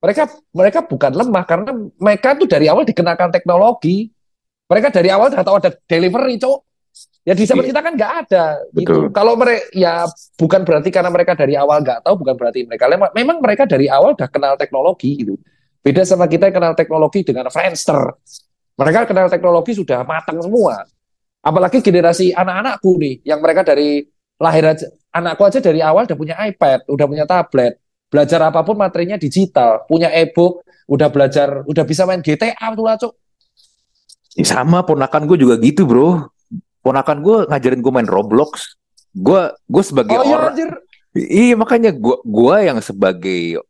mereka mereka bukan lemah karena mereka tuh dari awal dikenakan teknologi. Mereka dari awal sudah tahu ada delivery, cowok. Ya di zaman yeah. kita kan nggak ada gitu. Kalau mereka ya bukan berarti karena mereka dari awal nggak tahu, bukan berarti mereka lemah. Memang mereka dari awal udah kenal teknologi gitu. Beda sama kita yang kenal teknologi dengan Friendster. Mereka kenal teknologi sudah matang semua. Apalagi generasi anak-anakku nih, yang mereka dari lahir aja, anakku aja dari awal udah punya iPad, udah punya tablet, belajar apa pun materinya digital, punya e-book, udah belajar, udah bisa main GTA tuh lah, Cuk. Sama ponakan gue juga gitu, Bro. Ponakan gue ngajarin gue main Roblox. Gue gue sebagai oh, iya, orang iya, Iya, makanya gue gue yang sebagai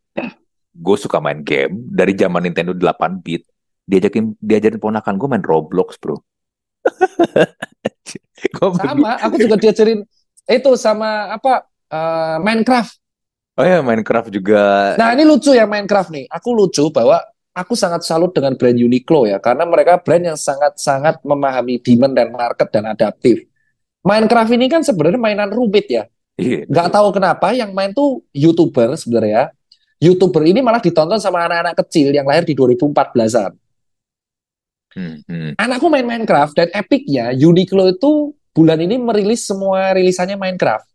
gue suka main game dari zaman Nintendo 8 bit diajakin diajarin ponakan gue main Roblox, Bro. sama, aku juga diajarin itu sama apa uh, Minecraft. Oh ya Minecraft juga. Nah ini lucu ya Minecraft nih. Aku lucu bahwa aku sangat salut dengan brand Uniqlo ya karena mereka brand yang sangat-sangat memahami demand dan market dan adaptif. Minecraft ini kan sebenarnya mainan rumit ya. Iya. Gak tahu kenapa yang main tuh youtuber sebenarnya. Youtuber ini malah ditonton sama anak-anak kecil yang lahir di 2014-an. Hmm, hmm. Anakku main Minecraft dan epicnya Uniqlo itu bulan ini merilis semua rilisannya Minecraft.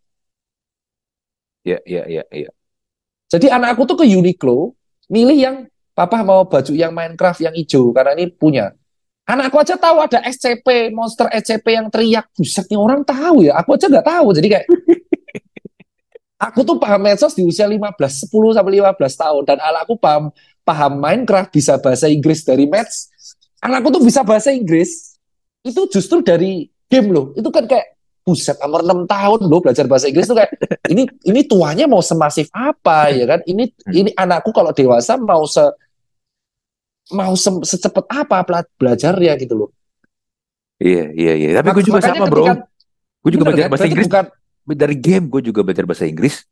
Iya, iya, iya, iya. Jadi anak aku tuh ke Uniqlo, milih yang papa mau baju yang Minecraft yang hijau karena ini punya. Anakku aja tahu ada SCP, monster SCP yang teriak. Buset nih orang tahu ya. Aku aja nggak tahu. Jadi kayak aku tuh paham medsos di usia 15, 10 sampai 15 tahun dan anakku paham paham Minecraft bisa bahasa Inggris dari Maths. Anakku tuh bisa bahasa Inggris itu justru dari game loh. Itu kan kayak buset nomor 6 tahun loh belajar bahasa Inggris tuh kayak ini ini tuanya mau semasif apa ya kan? Ini ini anakku kalau dewasa mau se mau se secepat apa belajarnya gitu loh. Iya, iya, iya. Tapi gue juga sama, bro. Gue juga belajar kan? bahasa Inggris. Bukan, dari game gue juga belajar bahasa Inggris.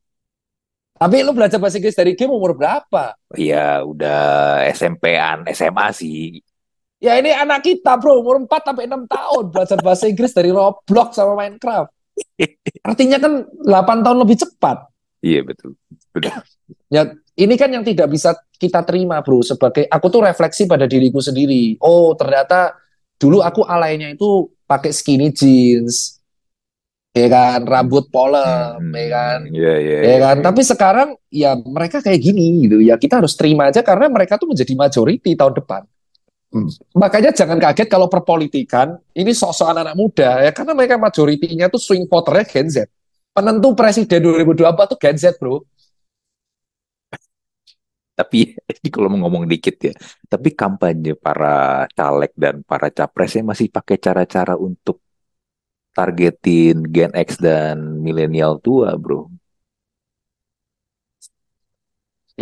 Tapi lu belajar bahasa Inggris dari game umur berapa? Iya, udah SMP-an, SMA sih. Ya ini anak kita bro, umur 4 sampai 6 tahun belajar bahasa Inggris dari Roblox sama Minecraft. Artinya kan 8 tahun lebih cepat. Iya betul. betul. Ya ini kan yang tidak bisa kita terima bro sebagai aku tuh refleksi pada diriku sendiri. Oh ternyata dulu aku alainya itu pakai skinny jeans, ya kan rambut polem, hmm, ya kan, yeah, yeah, ya kan. Yeah. Tapi sekarang ya mereka kayak gini gitu ya kita harus terima aja karena mereka tuh menjadi majority tahun depan. Makanya jangan kaget kalau perpolitikan ini sosok anak-anak muda ya karena mereka majoritinya tuh swing voternya Gen Z. Penentu presiden 2024 tuh Gen Z bro. Tapi ini kalau mau ngomong dikit ya, tapi kampanye para caleg dan para capresnya masih pakai cara-cara untuk targetin Gen X dan milenial tua, bro.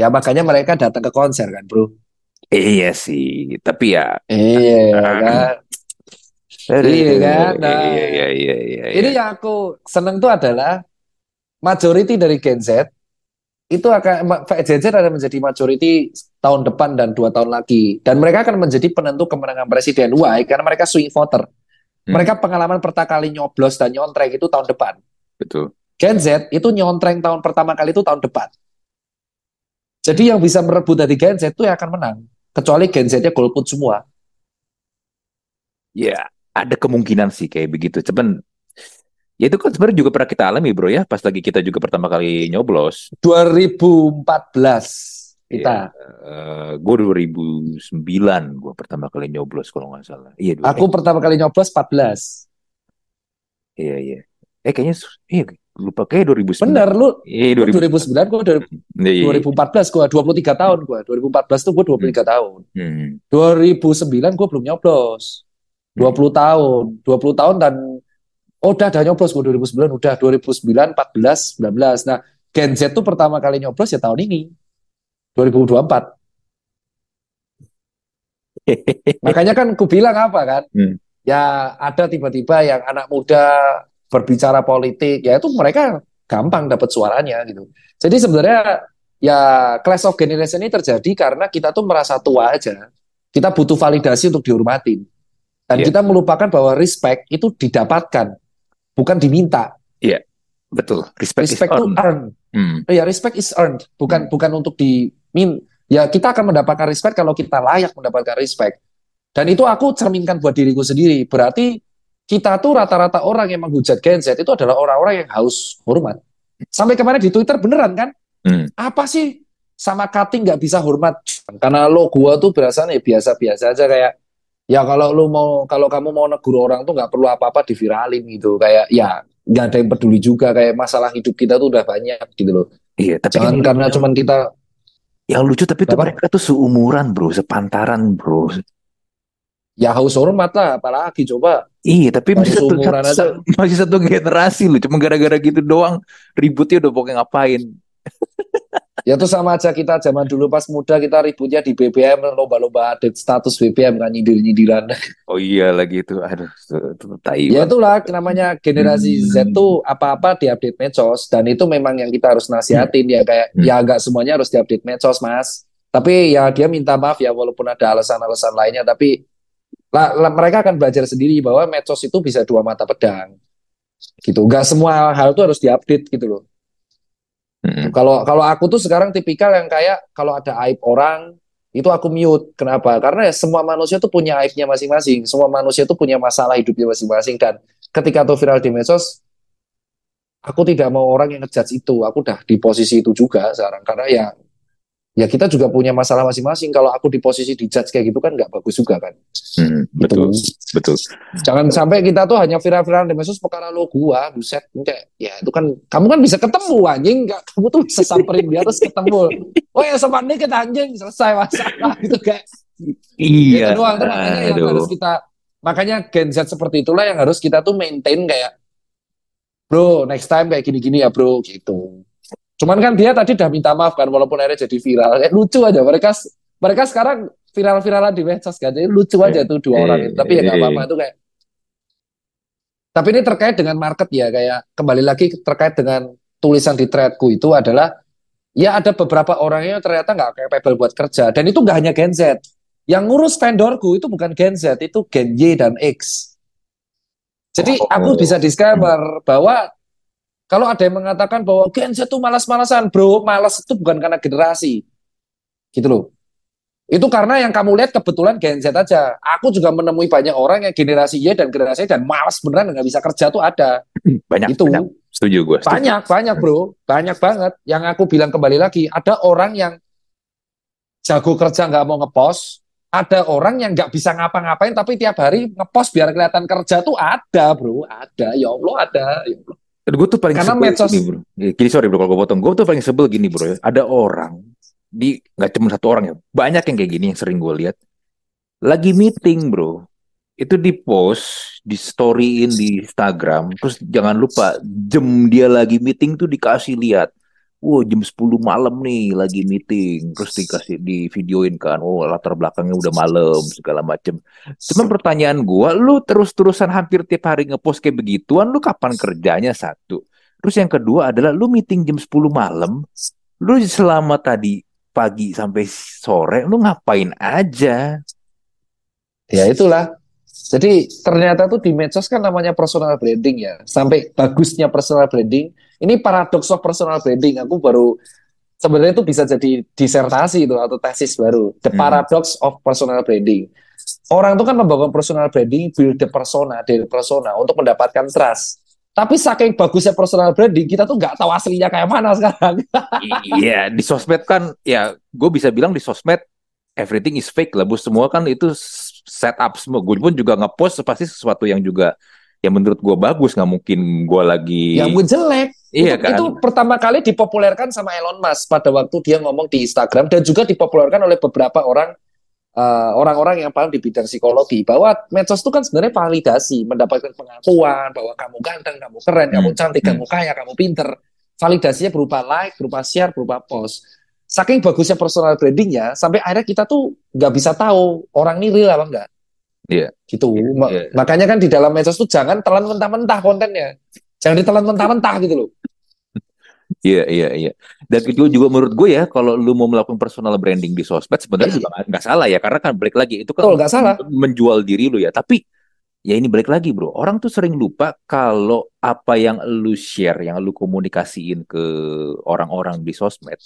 Ya makanya mereka datang ke konser kan, bro. Iya sih, tapi ya. Iya kan. Iya kan. Nah, iya, iya, iya, iya, Ini yang aku seneng tuh adalah majority dari Gen Z itu akan JJ akan menjadi majority tahun depan dan dua tahun lagi dan mereka akan menjadi penentu kemenangan presiden why karena mereka swing voter hmm. mereka pengalaman pertama kali nyoblos dan nyontreng itu tahun depan betul Gen Z itu nyontreng tahun pertama kali itu tahun depan jadi yang bisa merebut dari Gen Z itu yang akan menang kecuali Gen Z-nya golput semua ya ada kemungkinan sih kayak begitu cuman Ya itu kan sebenarnya juga pernah kita alami bro ya, pas lagi kita juga pertama kali nyoblos. 2014 kita. Ya, uh, gue 2009 gue pertama kali nyoblos kalau nggak salah. Iya. Aku pertama kali nyoblos 14. Iya iya. Eh kayaknya iya lupa kayak 2009. Bener lu. Iya 2009 gue dari iya, iya. 2014 gue 23 tahun gue. 2014 tuh gue 23 hmm. tahun. Hmm. 2009 gue belum nyoblos. 20 hmm. tahun, 20 tahun dan Oh, udah, udah nyoblos gue 2009, udah 2009, 14, 19. Nah, Gen Z tuh pertama kali nyoblos ya tahun ini. 2024. Makanya kan ku bilang apa kan? Hmm. Ya ada tiba-tiba yang anak muda berbicara politik, ya itu mereka gampang dapat suaranya gitu. Jadi sebenarnya ya class of generation ini terjadi karena kita tuh merasa tua aja. Kita butuh validasi untuk dihormatin. Dan yeah. kita melupakan bahwa respect itu didapatkan bukan diminta. Iya, betul. Respect, respect is earned. earn. Hmm. Ya, respect is earned, bukan hmm. bukan untuk dimin. Ya, kita akan mendapatkan respect kalau kita layak mendapatkan respect. Dan itu aku cerminkan buat diriku sendiri. Berarti kita tuh rata-rata orang yang menghujat Gen Z itu adalah orang-orang yang haus hormat. Sampai kemarin di Twitter beneran kan? Hmm. Apa sih sama cutting nggak bisa hormat? Karena lo gua tuh berasanya biasa-biasa aja kayak ya kalau lu mau kalau kamu mau negur orang tuh nggak perlu apa-apa diviralin gitu kayak ya nggak ada yang peduli juga kayak masalah hidup kita tuh udah banyak gitu loh iya tapi jangan karena cuman kita yang lucu tapi tuh mereka tuh seumuran bro sepantaran bro ya haus hormat lah apalagi coba iya tapi masih satu, satu, masih satu generasi loh cuma gara-gara gitu doang ributnya udah pokoknya ngapain Ya itu sama aja kita zaman dulu pas muda kita ributnya di BBM lomba-lomba update status BBM kan nyindir-nyindiran. Oh iya lagi itu aduh itu, tai. Ya itulah namanya generasi hmm. Z tuh apa-apa diupdate medsos dan itu memang yang kita harus nasihatin hmm. ya kayak hmm. ya agak semuanya harus diupdate medsos Mas. Tapi ya dia minta maaf ya walaupun ada alasan-alasan lainnya tapi lah, lah, mereka akan belajar sendiri bahwa medsos itu bisa dua mata pedang. Gitu. Enggak semua hal itu harus diupdate gitu loh. Kalau hmm kalau aku tuh sekarang tipikal yang kayak kalau ada aib orang itu aku mute. Kenapa? Karena ya semua manusia tuh punya aibnya masing-masing. Semua manusia tuh punya masalah hidupnya masing-masing dan ketika tuh viral di medsos aku tidak mau orang yang ngejudge itu. Aku udah di posisi itu juga sekarang karena ya ya kita juga punya masalah masing-masing. Kalau aku di posisi di judge kayak gitu kan nggak bagus juga kan. Hmm, betul, Gitu. betul. Jangan sampai kita tuh hanya viral-viral di medsos perkara lo gua, buset. Kayak, ya itu kan kamu kan bisa ketemu anjing, nggak kamu tuh bisa samperin dia terus ketemu. Oh ya sama dikit anjing selesai masalah gitu kayak Iya. itu doang makanya yang harus kita makanya Gen Z seperti itulah yang harus kita tuh maintain kayak bro next time kayak gini-gini ya bro gitu. Cuman kan dia tadi udah minta maaf kan walaupun akhirnya jadi viral. Kayak lucu aja mereka mereka sekarang viral-viralan di medsos kan. Jadi lucu aja tuh dua orang itu. Tapi ya nggak apa-apa itu kayak tapi ini terkait dengan market ya kayak kembali lagi terkait dengan tulisan di threadku itu adalah ya ada beberapa orang yang ternyata nggak capable buat kerja dan itu nggak hanya Gen Z yang ngurus vendorku itu bukan Gen Z itu Gen Y dan X jadi Oh. aku bisa disclaimer bahwa kalau ada yang mengatakan bahwa Gen Z itu malas-malasan bro malas itu bukan karena generasi gitu loh itu karena yang kamu lihat kebetulan Gen Z aja. Aku juga menemui banyak orang yang generasi Y dan generasi Y dan malas beneran nggak bisa kerja tuh ada. Banyak, itu banyak. Setuju gue. banyak banyak bro, banyak banget. Yang aku bilang kembali lagi, ada orang yang jago kerja nggak mau ngepost, ada orang yang nggak bisa ngapa-ngapain tapi tiap hari ngepost biar kelihatan kerja tuh ada bro, ada. Ya Allah ada. Ya Allah. Gue tuh paling Karena sebel medsos- gini bro. Ya, Gini sorry bro kalau gue potong. Gue tuh paling sebel gini bro ya. Ada orang di nggak cuma satu orang ya. Banyak yang kayak gini yang sering gue lihat. Lagi meeting bro. Itu di post, di storyin di Instagram. Terus jangan lupa jam dia lagi meeting tuh dikasih lihat. Wow jam 10 malam nih lagi meeting. Terus dikasih di videoin kan. Oh latar belakangnya udah malam segala macem. Cuman pertanyaan gua, lu terus-terusan hampir tiap hari ngepost kayak begituan, lu kapan kerjanya satu? Terus yang kedua adalah lu meeting jam 10 malam, lu selama tadi pagi sampai sore, lu ngapain aja? Ya itulah. Jadi ternyata tuh di medsos kan namanya personal branding ya. Sampai bagusnya personal branding. Ini paradox of personal branding. Aku baru sebenarnya itu bisa jadi disertasi itu atau tesis baru. The Hmm. paradox of personal branding. Orang tuh kan membangun personal branding, build the persona, dari persona untuk mendapatkan trust. Tapi saking bagusnya personal branding, kita tuh nggak tahu aslinya kayak mana sekarang. Iya, di sosmed kan, ya gue bisa bilang di sosmed everything is fake lah, bos. Semua kan itu setup semua. Gue pun juga ngepost pasti sesuatu yang juga yang menurut gue bagus, nggak mungkin gue lagi. Yang pun jelek. Iya itu, kan? itu pertama kali dipopulerkan sama Elon Musk pada waktu dia ngomong di Instagram dan juga dipopulerkan oleh beberapa orang eh, orang-orang yang paham di bidang psikologi bahwa medsos itu kan sebenarnya validasi, mendapatkan pengakuan bahwa kamu ganteng, kamu keren, kamu Hmm, cantik, hmm. kamu kaya, kamu pinter. Validasinya berupa like, berupa share, berupa post. Saking bagusnya personal brandingnya, sampai akhirnya kita tuh nggak bisa tahu orang ini real apa enggak. Iya. Gitu. Ma- Iya. Makanya kan di dalam medsos tuh jangan telan mentah-mentah kontennya. Jangan ditelan mentah-mentah gitu loh. Iya, iya, iya. Dan itu juga menurut gue ya, kalau lu mau melakukan personal branding di sosmed, sebenarnya juga nggak- salah ya, karena kan balik lagi itu kan nggak salah. menjual diri lu ya. Tapi ya ini balik lagi bro, orang tuh sering lupa kalau apa yang lu share, yang lu komunikasiin ke orang-orang di sosmed,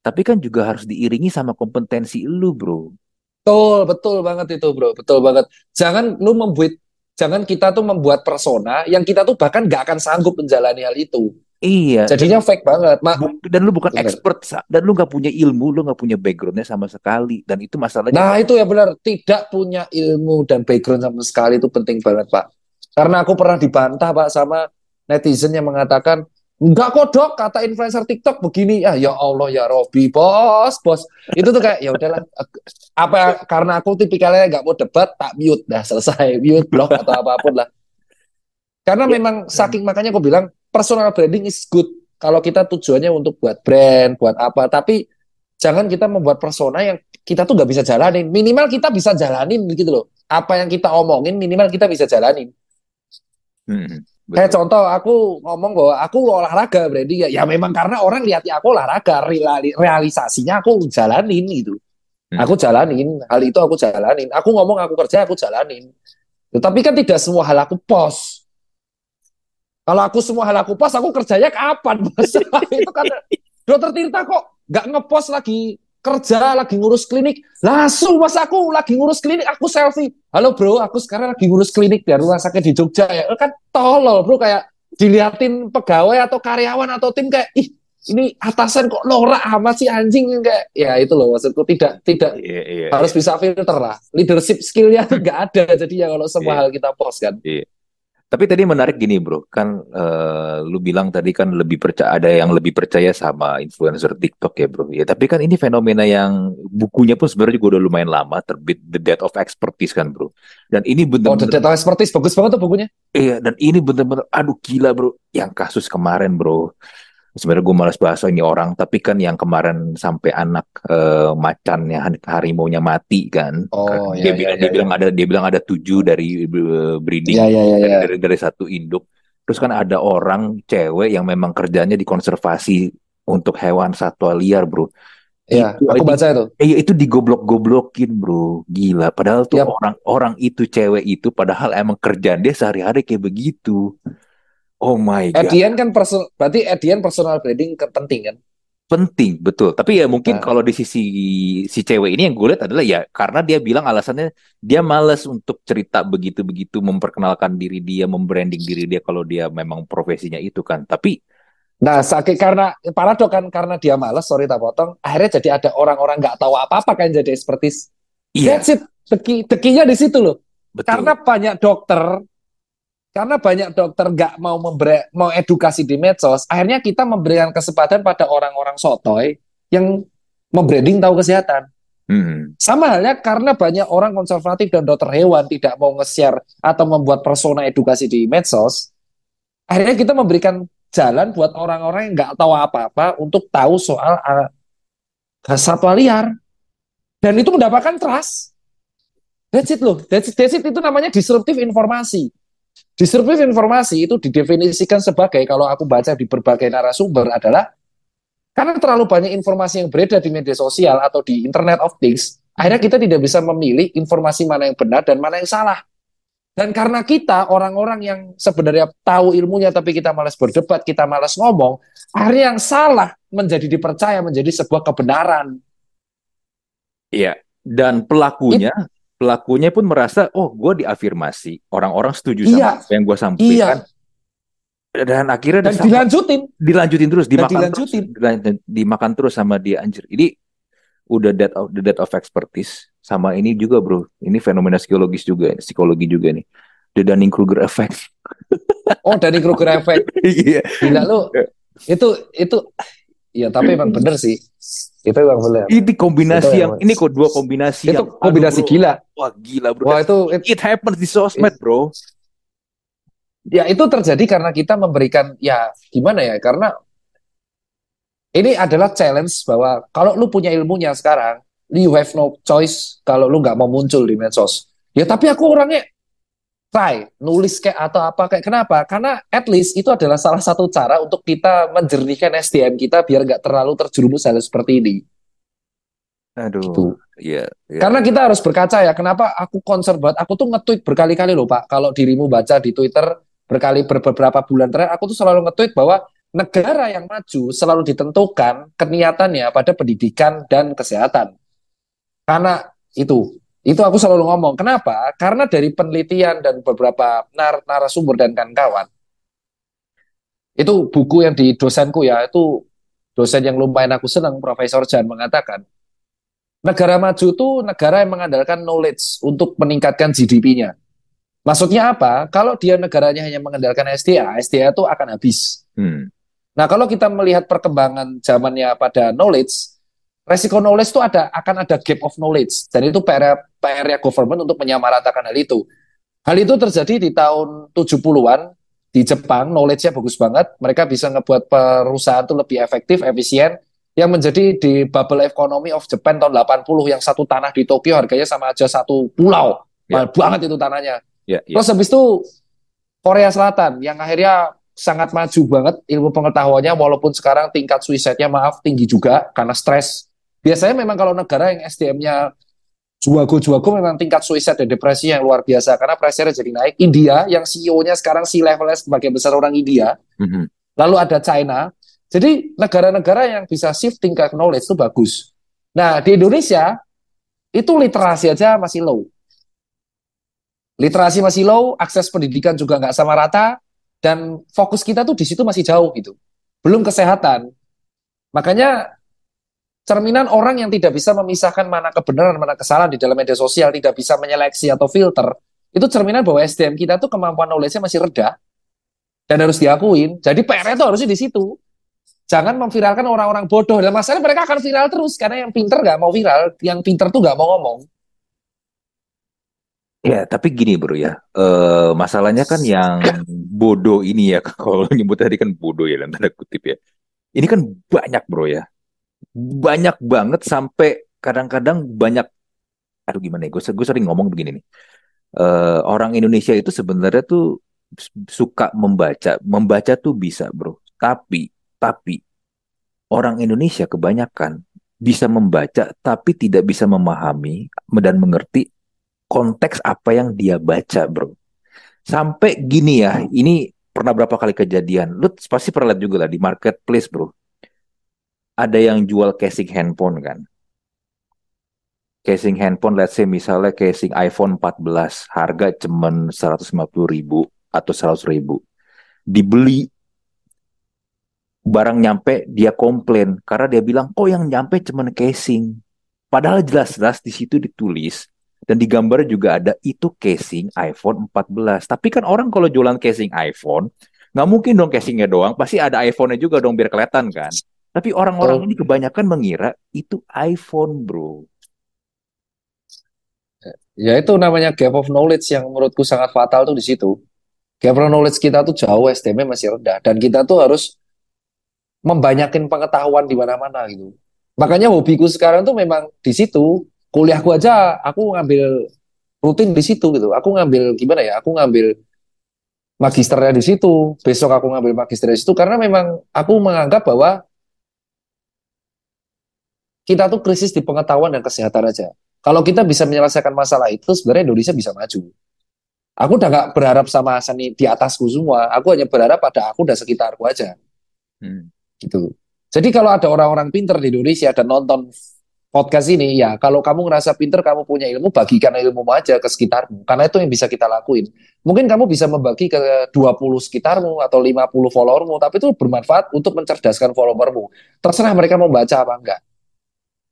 tapi kan juga harus diiringi sama kompetensi lu bro. Betul, betul banget itu, Bro. Betul banget. Jangan lu membuat jangan kita tuh membuat persona yang kita tuh bahkan nggak akan sanggup menjalani hal itu. Iya. Jadinya fake banget. Ma- dan lu bukan Bener. expert dan lu nggak punya ilmu, lu nggak punya backgroundnya sama sekali, dan itu masalahnya. Nah, itu ya benar, tidak punya ilmu dan background sama sekali itu penting banget, Pak. Karena aku pernah dibantah, Pak, sama netizen yang mengatakan, enggak kok, Dok, kata influencer TikTok begini. Ah, ya Allah, ya Robi, bos, bos. Itu tuh kayak, ya udahlah. Apa karena aku tipikalnya nggak mau debat, tak mute dah selesai, mute blog atau apa pun lah. Karena memang saking makanya aku bilang personal branding is good kalau kita tujuannya untuk buat brand, buat apa. Tapi jangan kita membuat persona yang kita tuh nggak bisa jalanin. Minimal kita bisa jalanin gitu loh. Apa yang kita omongin minimal kita bisa jalanin. Hmm, Kayak contoh aku ngomong bahwa aku olahraga branding ya, ya memang karena orang lihat aku olahraga, reali- realisasinya aku jalanin gitu. Hmm. Aku jalanin, hal itu aku jalanin. Aku ngomong aku kerja, aku jalanin. Tetapi kan tidak semua hal aku post. Kalau aku semua hal aku post, aku kerjanya kapan, Bos? itu kan Dokter Tirta kok nggak ngepost lagi kerja, lagi ngurus klinik. Langsung mas aku lagi ngurus klinik, aku selfie. Halo bro, aku sekarang lagi ngurus klinik di rumah sakit di Jogja ya. Kan tolol bro kayak diliatin pegawai atau karyawan atau tim kayak ih ini atasan kok norak amat sih anjing kayak ya itu loh maksudku tidak tidak Iya, iya, harus bisa filter lah leadership skillnya nggak ada jadi ya kalau semua Iya. hal kita post kan Iya. Tapi tadi menarik gini bro, kan eh, lu bilang tadi kan lebih percaya ada yang lebih percaya sama influencer TikTok ya bro. Ya tapi kan ini fenomena yang bukunya pun sebenarnya juga udah lumayan lama terbit The Death of Expertise kan bro. Dan ini oh the bener-bener data expertise bagus banget tuh bukunya iya dan ini bener-bener aduh gila bro. Yang kasus kemarin bro. Sebenarnya gue malas bahas ini orang, tapi kan yang kemarin sampai anak eh, macannya harimaunya mati kan. oh dia ya bilang ya dia ya bilang ada dia bilang ada tujuh dari eh, breeding ya ya ya ya dari, dari satu induk. Terus kan ada orang cewek yang memang kerjanya di konservasi untuk hewan satwa liar, bro. ya Itu aku baca itu eh, itu digoblok-goblokin, bro. Gila. Padahal tuh orang-orang itu cewek itu padahal emang kerjaan dia sehari-hari kayak begitu. Oh my God. Edian kan person berarti Edian personal branding penting kan Penting, betul. Tapi ya mungkin Nah. kalau di sisi si cewek ini yang gue lihat adalah ya karena dia bilang alasannya dia malas untuk cerita begitu-begitu memperkenalkan diri dia, membranding diri dia kalau dia memang profesinya itu kan. Tapi Nah, sakit karena paradok kan karena dia males, sorry tak potong. Akhirnya jadi ada orang-orang nggak tahu apa-apa kan jadi expertise. iya, That's it. Teki, tekinya di situ loh. betul. Karena banyak dokter, karena banyak dokter nggak mau memberi, mau edukasi di medsos. Akhirnya kita memberikan kesempatan pada orang-orang sotoy yang membranding tahu kesehatan. Hmm, Sama halnya karena banyak orang konservatif dan dokter hewan tidak mau nge-share atau membuat persona edukasi di medsos. Akhirnya kita memberikan jalan buat orang-orang yang nggak tahu apa-apa untuk tahu soal uh, satwa liar. Dan itu mendapatkan trust. That's it loh. That's it, that's it. Itu namanya disruptive informasi. Disruptive informasi itu didefinisikan sebagai kalau aku baca di berbagai narasumber adalah karena terlalu banyak informasi yang beredar di media sosial atau di Internet of Things, akhirnya kita tidak bisa memilih informasi mana yang benar dan mana yang salah. Dan karena kita orang-orang yang sebenarnya tahu ilmunya tapi kita malas berdebat, kita malas ngomong, akhirnya yang salah menjadi dipercaya menjadi sebuah kebenaran. iya. Dan pelakunya, pelakunya pun merasa, oh, gue diafirmasi, orang-orang setuju sama Iya. apa yang gue sampaikan. Dan akhirnya Dan dilanjutin. dilanjutin terus, Dan dimakan dilanjutin. terus, dilan- dimakan terus sama dia anjir. Ini udah death of the death of expertise sama ini juga bro. Ini fenomena psikologis juga, psikologi juga nih. The Dunning Kruger effect. Oh, dari Kruger effect. Iya. Gila lu. Itu itu ya tapi emang bener sih. Itu emang bener. Ini kombinasi Itu yang emang- ini kok dua kombinasi Itu yang kombinasi aduh, bro. gila. Wah gila bro. Wah, itu it- It happens di sosmed bro. Ya itu terjadi karena kita memberikan ya gimana ya karena ini adalah challenge bahwa kalau lu punya ilmunya sekarang you have no choice kalau lu nggak mau muncul di medsos ya tapi aku orangnya try nulis kayak atau apa kayak kenapa karena at least itu adalah salah satu cara untuk kita menjernihkan SDM kita biar nggak terlalu terjerumus hal seperti ini Aduh. Gitu. Iya. iya. Karena kita harus berkaca ya, kenapa aku concern banget. Aku tuh nge-tweet berkali-kali loh Pak. Kalau dirimu baca di Twitter berkali ber- beberapa bulan terakhir, aku tuh selalu nge-tweet bahwa negara yang maju selalu ditentukan keniatannya pada pendidikan dan kesehatan. Karena itu, itu aku selalu ngomong. Kenapa? Karena dari penelitian dan beberapa nar- narasumber dan kawan-kawan, itu buku yang di dosenku ya, itu dosen yang lumayan aku senang, Profesor Jan mengatakan, negara maju itu negara yang mengandalkan knowledge untuk meningkatkan GDP-nya. Maksudnya apa? Kalau dia negaranya hanya mengandalkan SDA, SDA itu akan habis. Hmm. Nah, kalau kita melihat perkembangan zamannya pada knowledge, resiko knowledge itu ada akan ada gap of knowledge. Dan itu PR PR -nya government untuk menyamaratakan hal itu. Hal itu terjadi di tahun 70-an di Jepang, knowledge-nya bagus banget. Mereka bisa ngebuat perusahaan itu lebih efektif, efisien. Yang menjadi di bubble economy of Japan tahun 80 yang satu tanah di Tokyo harganya sama aja satu pulau. Ya. Mahal banget itu tanahnya. Ya, ya. Terus habis itu Korea Selatan yang akhirnya sangat maju banget ilmu pengetahuannya walaupun sekarang tingkat suicide-nya maaf tinggi juga karena stres. Biasanya memang kalau negara yang SDM-nya juago-juago memang tingkat suicide dan depresi yang luar biasa karena pressure jadi naik. India yang CEO-nya sekarang si levelnya sebagai besar orang India, Mhm. lalu ada China. Jadi negara-negara yang bisa shifting ke knowledge itu bagus. Nah, di Indonesia itu literasi aja masih low. Literasi masih low, akses pendidikan juga nggak sama rata. dan fokus kita tuh di situ masih jauh gitu. Belum kesehatan. Makanya cerminan orang yang tidak bisa memisahkan mana kebenaran, mana kesalahan di dalam media sosial, tidak bisa menyeleksi atau filter, itu cerminan bahwa SDM kita tuh kemampuan knowledge-nya masih rendah dan harus diakuin. Jadi PR itu harusnya di situ. Jangan memviralkan orang-orang bodoh. Dan masalahnya mereka akan viral terus karena yang pinter nggak mau viral, yang pinter tuh nggak mau ngomong. Ya, tapi gini bro ya, e, masalahnya kan yang bodoh ini ya, kalau nyebut tadi kan bodoh ya, dan tanda kutip ya. Ini kan banyak bro ya, banyak banget sampai kadang-kadang banyak, aduh gimana ya, gue, gue sering ngomong begini nih, e, orang Indonesia itu sebenarnya tuh suka membaca, membaca tuh bisa bro, tapi, tapi orang Indonesia kebanyakan bisa membaca tapi tidak bisa memahami dan mengerti konteks apa yang dia baca, bro. Sampai gini ya, ini pernah berapa kali kejadian. Lu pasti pernah lihat juga lah di marketplace, bro. Ada yang jual casing handphone kan. Casing handphone, let's say misalnya casing iPhone 14, harga cuman 150 ribu atau 100 ribu. Dibeli barang nyampe dia komplain karena dia bilang oh yang nyampe cuman casing padahal jelas-jelas di situ ditulis dan di gambar juga ada itu casing iPhone 14. Tapi kan orang kalau jualan casing iPhone, nggak mungkin dong casingnya doang, pasti ada iPhone-nya juga dong biar kelihatan kan. Tapi orang-orang oh. ini kebanyakan mengira itu iPhone, bro. Ya itu namanya gap of knowledge yang menurutku sangat fatal tuh di situ. Gap of knowledge kita tuh jauh, STM masih rendah. Dan kita tuh harus membanyakin pengetahuan di mana-mana gitu. Makanya hobiku sekarang tuh memang di situ kuliahku aja aku ngambil rutin di situ gitu. Aku ngambil gimana ya? Aku ngambil magisternya di situ. Besok aku ngambil magisternya di situ karena memang aku menganggap bahwa kita tuh krisis di pengetahuan dan kesehatan aja. Kalau kita bisa menyelesaikan masalah itu, sebenarnya Indonesia bisa maju. Aku udah gak berharap sama seni di atasku semua. Aku hanya berharap pada aku dan sekitarku aja. Hmm. Gitu. Jadi kalau ada orang-orang pinter di Indonesia dan nonton podcast ini ya kalau kamu ngerasa pinter kamu punya ilmu bagikan ilmu aja ke sekitarmu karena itu yang bisa kita lakuin mungkin kamu bisa membagi ke 20 sekitarmu atau 50 followermu tapi itu bermanfaat untuk mencerdaskan followermu terserah mereka mau baca apa enggak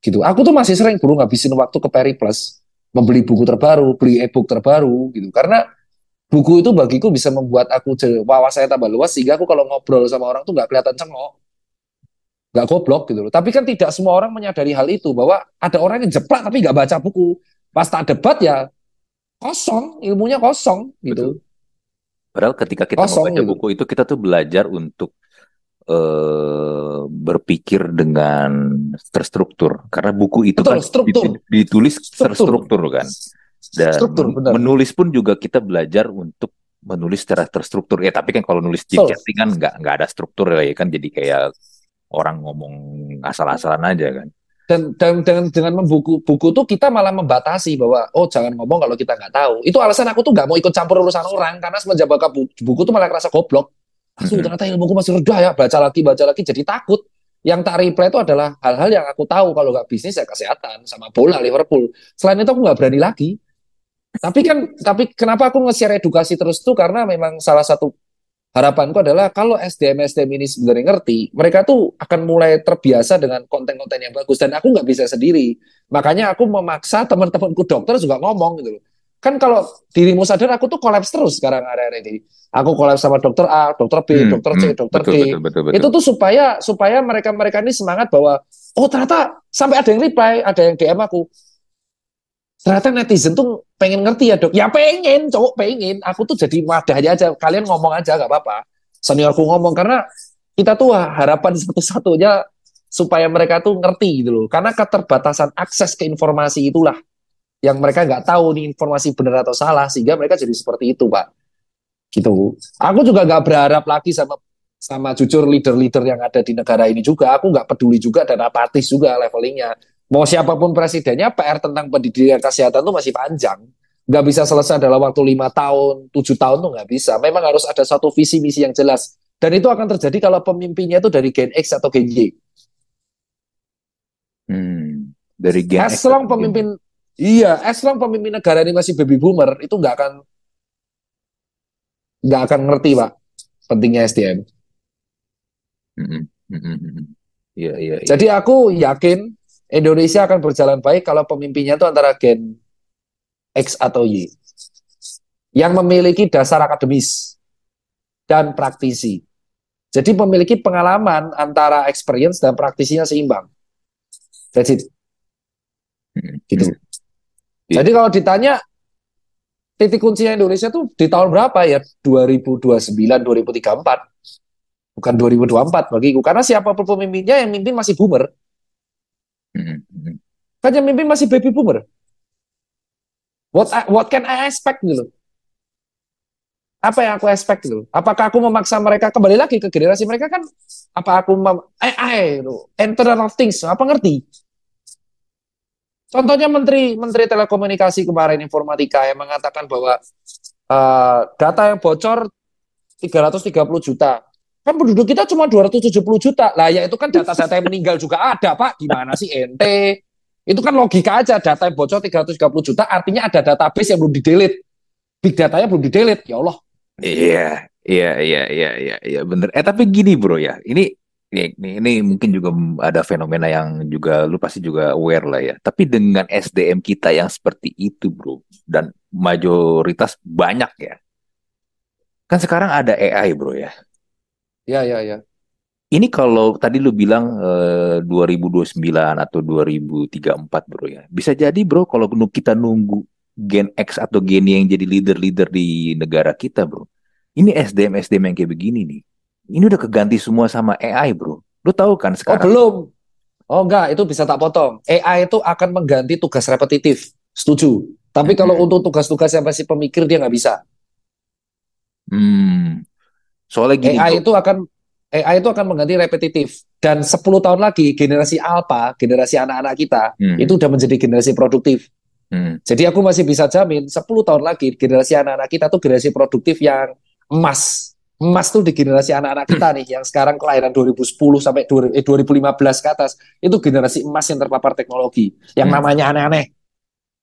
gitu aku tuh masih sering buru ngabisin waktu ke Periplus membeli buku terbaru beli ebook terbaru gitu karena buku itu bagiku bisa membuat aku wawasannya tambah luas sehingga aku kalau ngobrol sama orang tuh nggak kelihatan cengok nggak goblok gitu loh. Tapi kan tidak semua orang menyadari hal itu bahwa ada orang yang jeplak tapi nggak baca buku. Pas tak debat ya kosong, ilmunya kosong gitu. Betul. Padahal ketika kita kosong, membaca gitu. buku itu kita tuh belajar untuk uh, berpikir dengan terstruktur karena buku itu Betul, kan struktur. ditulis struktur. terstruktur kan. Dan struktur, benar. menulis pun juga kita belajar untuk menulis secara terstruktur ya tapi kan kalau nulis di chatting nggak nggak ada struktur ya kan jadi kayak orang ngomong asal-asalan aja kan. Dan, dan dengan dengan membuku buku tuh kita malah membatasi bahwa oh jangan ngomong kalau kita nggak tahu. Itu alasan aku tuh nggak mau ikut campur urusan orang karena semenjak baca buku, buku tuh malah kerasa goblok. Mm-hmm. ternyata ilmuku masih rendah ya, baca lagi baca lagi jadi takut. Yang tak reply itu adalah hal-hal yang aku tahu kalau nggak bisnis ya kesehatan sama bola Liverpool. Selain itu aku nggak berani lagi. Tapi kan tapi kenapa aku nge-share edukasi terus tuh karena memang salah satu harapanku adalah kalau SDM SDM ini sebenarnya ngerti, mereka tuh akan mulai terbiasa dengan konten-konten yang bagus dan aku nggak bisa sendiri. Makanya aku memaksa teman-temanku dokter juga ngomong gitu loh. Kan kalau dirimu sadar aku tuh kolaps terus sekarang area ini. Aku kolaps sama dokter A, dokter B, hmm, dokter C, hmm, dokter betul, D. Betul, betul, betul. Itu tuh supaya supaya mereka-mereka ini semangat bahwa oh ternyata sampai ada yang reply, ada yang DM aku. Ternyata netizen tuh pengen ngerti ya dok. Ya pengen cowok pengen. Aku tuh jadi wadahnya aja. Kalian ngomong aja gak apa-apa. Seniorku ngomong karena kita tuh harapan satu-satunya supaya mereka tuh ngerti gitu loh. Karena keterbatasan akses ke informasi itulah yang mereka nggak tahu nih informasi benar atau salah sehingga mereka jadi seperti itu pak. Gitu. Aku juga nggak berharap lagi sama sama jujur leader-leader yang ada di negara ini juga. Aku nggak peduli juga dan apatis juga levelingnya. Mau siapa pun presidennya PR tentang pendidikan kesehatan itu masih panjang. Nggak bisa selesai dalam waktu lima tahun tujuh tahun tuh nggak bisa. Memang harus ada satu visi misi yang jelas. Dan itu akan terjadi kalau pemimpinnya itu dari Gen X atau Gen Y. Hmm, dari Gen as long pemimpin iya as long pemimpin negara ini masih baby boomer itu nggak akan nggak akan ngerti pak pentingnya SDM. Iya, iya, iya. Jadi aku yakin Indonesia akan berjalan baik kalau pemimpinnya itu antara gen X atau Y. Yang memiliki dasar akademis dan praktisi. Jadi memiliki pengalaman antara experience dan praktisinya seimbang. That's it. Gitu. Iya. Jadi kalau ditanya titik kuncinya Indonesia tuh di tahun berapa ya? 2029, 2034. Bukan 2024 bagiku. Karena siapa pun pemimpinnya yang mimpin masih boomer. Mm-mm. Mm-mm. Kan yang mimpin masih baby boomer. What I- what can I expect gitu? Apa yang aku expect gitu? Apakah aku memaksa mereka kembali lagi ke generasi mereka kan? Apa aku mem AI gitu, Internet of Things, apa ngerti? Contohnya Menteri Menteri Telekomunikasi kemarin informatika yang mengatakan bahwa eh, data yang bocor 330 juta. Kan penduduk kita cuma 270 juta. Lah ya itu kan data-data yang meninggal juga ada, Pak. Gimana sih ente? Itu kan logika aja data yang bocor 330 juta artinya ada database yang belum di-delete. Big datanya belum di-delete. Ya Allah. Iya, iya, iya, iya, iya, iya, bener. Eh tapi gini bro ya, ini, ini, ini, ini mungkin juga ada fenomena yang juga lu pasti juga aware lah ya. Tapi dengan SDM kita yang seperti itu bro, dan mayoritas banyak ya. Kan sekarang ada AI bro ya. Ya, ya, ya. Ini kalau tadi lu bilang eh, 2029 atau 2034 bro ya. Bisa jadi bro kalau kita nunggu Gen X atau Gen Y yang jadi leader-leader di negara kita bro. Ini SDM-SDM yang kayak begini nih. Ini udah keganti semua sama AI bro. Lu tahu kan Oh, sekarang? belum. Oh, enggak, itu bisa tak potong. AI itu akan mengganti tugas repetitif. Setuju. Tapi kalau Mm-mm. untuk tugas-tugas yang masih pemikir dia nggak bisa. Hmm. Soalnya gini AI bro. itu akan AI itu akan mengganti repetitif dan 10 tahun lagi generasi alpha, generasi anak-anak kita Hmm, itu udah menjadi generasi produktif. hmm, Jadi aku masih bisa jamin 10 tahun lagi generasi anak-anak kita tuh generasi produktif yang emas. Emas tuh di generasi anak-anak kita nih yang sekarang kelahiran 2010 sampai 2000 eh, 2015 ke atas itu generasi emas yang terpapar teknologi yang Hmm. namanya aneh-aneh.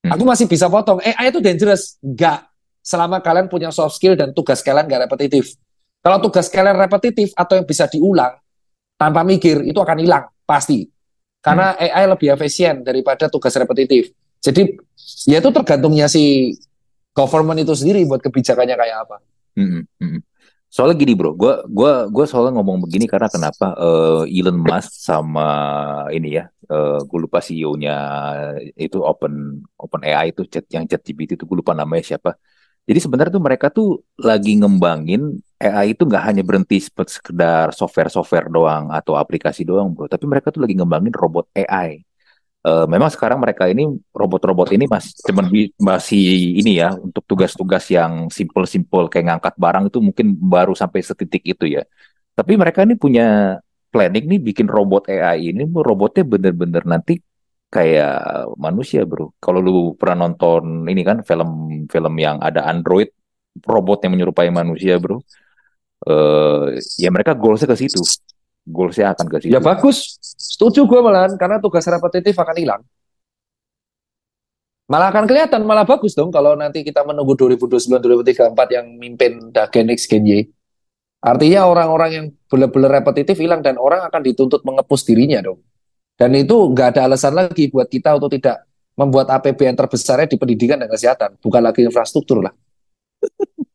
Hmm. Aku masih bisa potong. AI itu dangerous. Enggak. Selama kalian punya soft skill dan tugas kalian nggak repetitif. Kalau tugas kalian repetitif atau yang bisa diulang tanpa mikir itu akan hilang pasti. Karena AI lebih efisien daripada tugas repetitif. Jadi ya itu tergantungnya si government itu sendiri buat kebijakannya kayak apa. hmm, hmm. Soalnya gini bro, gua gua gua soalnya ngomong begini karena kenapa eh, Elon Musk sama ini ya, eh gue lupa CEO-nya itu Open Open AI itu chat yang chat GPT itu gue lupa namanya siapa. Jadi sebenarnya tuh mereka tuh lagi ngembangin AI itu nggak hanya berhenti sekedar software-software doang atau aplikasi doang bro, tapi mereka tuh lagi ngembangin robot AI. Eh, memang sekarang mereka ini robot-robot ini masih cuman masih ini ya untuk tugas-tugas yang simple-simple kayak ngangkat barang itu mungkin baru sampai setitik itu ya. Tapi mereka ini punya planning nih bikin robot AI ini robotnya bener-bener nanti kayak manusia bro. Kalau lu pernah nonton ini kan film-film yang ada Android robot yang menyerupai manusia bro. Eh ya mereka goalsnya ke situ. Goalsnya akan ke situ. Ya bagus. Setuju gue malahan karena tugas repetitif akan hilang. Malah akan kelihatan malah bagus dong kalau nanti kita menunggu 2029 2034 yang mimpin da Gen X Gen Y. Artinya orang-orang yang benar-benar repetitif hilang dan orang akan dituntut mengepus dirinya dong. Dan itu nggak ada alasan lagi buat kita untuk tidak membuat APBN terbesarnya di pendidikan dan kesehatan, bukan lagi infrastruktur lah.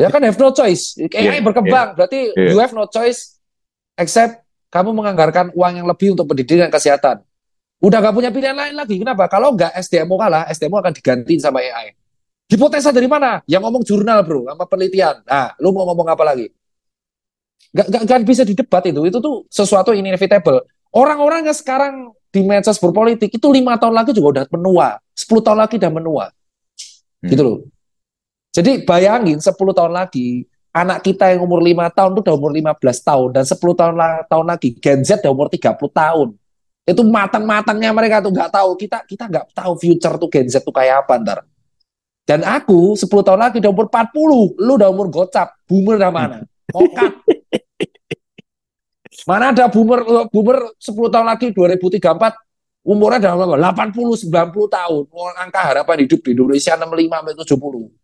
Ya kan have no choice. AI berkembang, berarti you have no choice except kamu menganggarkan uang yang lebih untuk pendidikan dan kesehatan. Udah nggak punya pilihan lain lagi. Kenapa? Kalau nggak SDM kalah, SDM akan diganti sama AI. Hipotesa dari mana? Yang ngomong jurnal bro, sama penelitian. Nah, lu mau ngomong apa lagi? Nggak, nggak, nggak bisa didebat itu. Itu tuh sesuatu yang inevitable. Orang-orang yang sekarang di medsos berpolitik itu lima tahun lagi juga udah menua, 10 tahun lagi udah menua, Hmm. gitu loh. Jadi bayangin 10 tahun lagi anak kita yang umur lima tahun tuh udah umur 15 tahun dan 10 tahun tahun lagi Gen Z udah umur 30 tahun. Itu matang-matangnya mereka tuh nggak tahu. Kita kita nggak tahu future tuh Gen Z tuh kayak apa ntar. Dan aku 10 tahun lagi udah umur 40, lu udah umur gocap, boomer dah mana? Mokat. Mana ada boomer boomer 10 tahun lagi 2034 umurnya udah berapa? 80 90 tahun. Angka harapan hidup di Indonesia 65 sampai 70.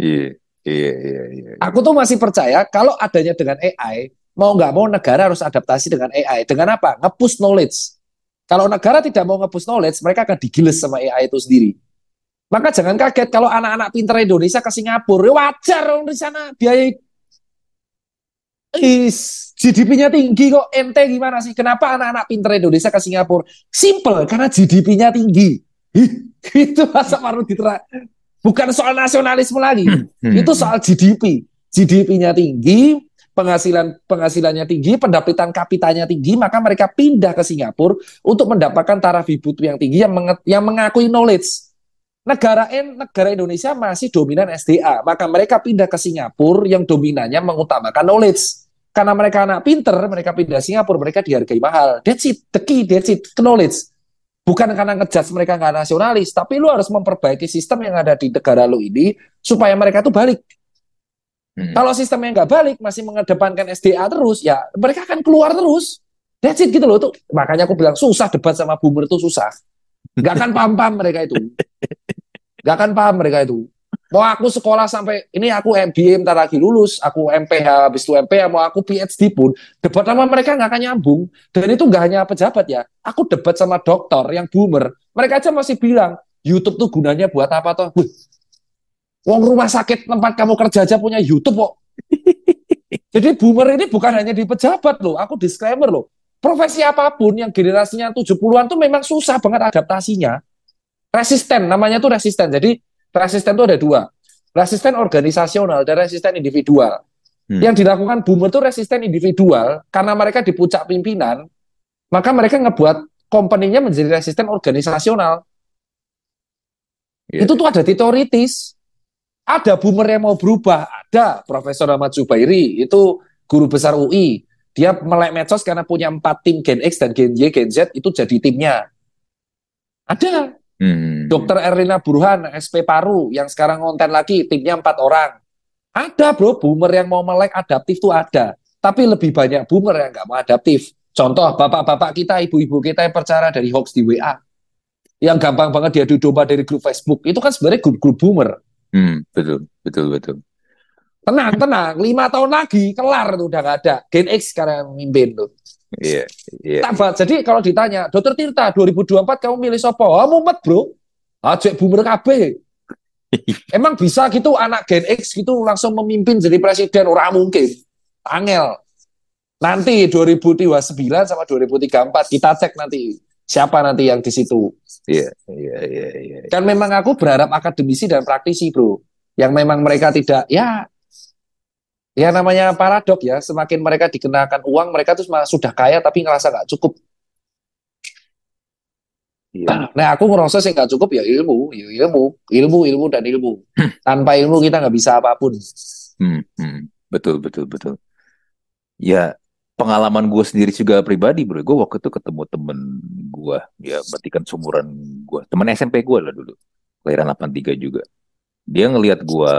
Iya. Iya, iya, iya. Aku tuh masih percaya kalau adanya dengan AI, mau nggak mau negara harus adaptasi dengan AI. Dengan apa? Nge-push knowledge. Kalau negara tidak mau nge-push knowledge, mereka akan digiles sama AI itu sendiri. Maka jangan kaget kalau anak-anak pinter Indonesia ke Singapura, ya wajar dong di sana biaya Is, GDP-nya tinggi kok. Ente gimana sih? Kenapa anak-anak pinter Indonesia ke Singapura? Simple, karena GDP-nya tinggi. itu masa perlu diterang. Bukan soal nasionalisme lagi. Hmm. itu soal GDP. GDP-nya tinggi, penghasilan penghasilannya tinggi, pendapatan kapitalnya tinggi, maka mereka pindah ke Singapura untuk mendapatkan taraf hidup yang tinggi yang, menge- yang mengakui knowledge. Negara N, negara Indonesia masih dominan SDA, maka mereka pindah ke Singapura yang dominannya mengutamakan knowledge. Karena mereka anak pinter, mereka pindah Singapura, mereka dihargai mahal. That's it, the key, that's it, knowledge. Bukan karena ngejudge mereka nggak nasionalis, tapi lu harus memperbaiki sistem yang ada di negara lu ini supaya mereka tuh balik. Hmm. Kalau sistemnya nggak balik, masih mengedepankan SDA terus, ya mereka akan keluar terus. That's it gitu loh. Tuh. Makanya aku bilang susah debat sama boomer itu susah. Nggak akan paham-paham mereka itu. Nggak akan paham mereka itu. Mau aku sekolah sampai, ini aku MBA bentar lagi lulus, aku MPH, habis itu MPH, mau aku PhD pun, debat sama mereka nggak akan nyambung. Dan itu nggak hanya pejabat ya, aku debat sama dokter yang boomer, mereka aja masih bilang, YouTube tuh gunanya buat apa toh? Wih, Wong rumah sakit tempat kamu kerja aja punya YouTube kok. Jadi boomer ini bukan hanya di pejabat loh, aku disclaimer loh. Profesi apa pun yang generasinya 70-an tuh memang susah banget adaptasinya. Resisten, namanya tuh resisten. Jadi resisten tuh ada dua. Resisten organisasional dan resisten individual. Hmm. Yang dilakukan boomer tuh resisten individual karena mereka di puncak pimpinan, maka mereka ngebuat company-nya menjadi resisten organisasional. Iya. Itu tuh ada teoritis. Ada boomer yang mau berubah, ada Profesor Ahmad Zubairi, itu guru besar UI. Dia melek medsos karena punya empat tim Gen X dan Gen Y, Gen Z itu jadi timnya. Ada. Hmm. Dokter Erlina Burhan, SP Paru, yang sekarang konten lagi, timnya empat orang. Ada bro, boomer yang mau melek adaptif tuh ada. Tapi lebih banyak boomer yang nggak mau adaptif. Contoh, bapak-bapak kita, ibu-ibu kita yang percaya dari hoax di WA. Yang gampang banget dia domba dari grup Facebook. Itu kan sebenarnya grup-grup boomer. Hmm, betul, betul, betul. Tenang, tenang. Lima tahun lagi, kelar tuh udah nggak ada. Gen X sekarang yang mimpin tuh. Iya, iya. Tabat. Jadi kalau ditanya, Dokter Tirta, 2024 kamu milih sopo? Oh, mumet bro. Ajak boomer KB. Emang bisa gitu anak Gen X gitu langsung memimpin jadi presiden? Orang mungkin. Angel. Nanti 2029 sama 2034 kita cek nanti siapa nanti yang di situ. Iya, iya, iya, iya. Kan memang aku berharap akademisi dan praktisi, bro. Yang memang mereka tidak, ya, ya namanya paradok ya. Semakin mereka dikenakan uang, mereka tuh sudah kaya tapi ngerasa nggak cukup. Iya. Nah, aku ngerasa sih nggak cukup ya ilmu, ya ilmu, ilmu, ilmu dan ilmu. Tanpa ilmu kita nggak bisa apa pun. Hmm, hmm. Betul, betul, betul. Ya, pengalaman gue sendiri juga pribadi, bro. Gue waktu itu ketemu temen gue, ya berarti kan seumuran gue. Temen SMP gue lah dulu. Kelahiran 83 juga. Dia ngelihat gue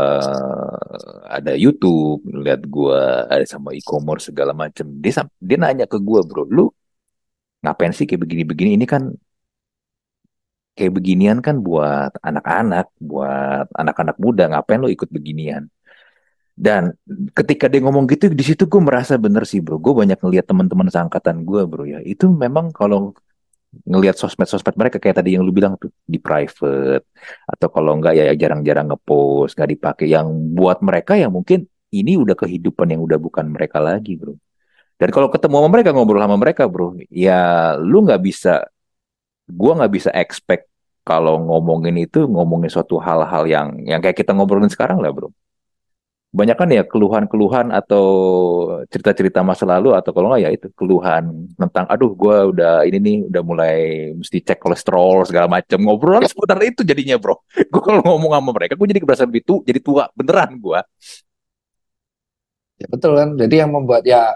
ada YouTube, ngelihat gue ada sama e-commerce segala macem. Dia, dia nanya ke gue, bro, lu ngapain sih kayak begini-begini? Ini kan kayak beginian kan buat anak-anak, buat anak-anak muda. Ngapain lu ikut beginian? Dan ketika dia ngomong gitu, di situ gue merasa bener sih bro. Gue banyak ngeliat teman-teman seangkatan gue bro ya. Itu memang kalau ngelihat sosmed-sosmed mereka kayak tadi yang lu bilang tuh di private atau kalau enggak ya jarang-jarang ngepost, nggak dipakai. Yang buat mereka yang mungkin ini udah kehidupan yang udah bukan mereka lagi bro. Dan kalau ketemu sama mereka ngobrol sama mereka bro, ya lu nggak bisa, gue nggak bisa expect kalau ngomongin itu ngomongin suatu hal-hal yang yang kayak kita ngobrolin sekarang lah bro banyak kan ya keluhan-keluhan atau cerita-cerita masa lalu atau kalau nggak ya itu keluhan tentang aduh gue udah ini nih udah mulai mesti cek kolesterol segala macam ngobrolan seputar itu jadinya bro gue kalau ngomong sama mereka gue jadi berasa lebih jadi tua beneran gue Ya betul kan. Jadi yang membuat ya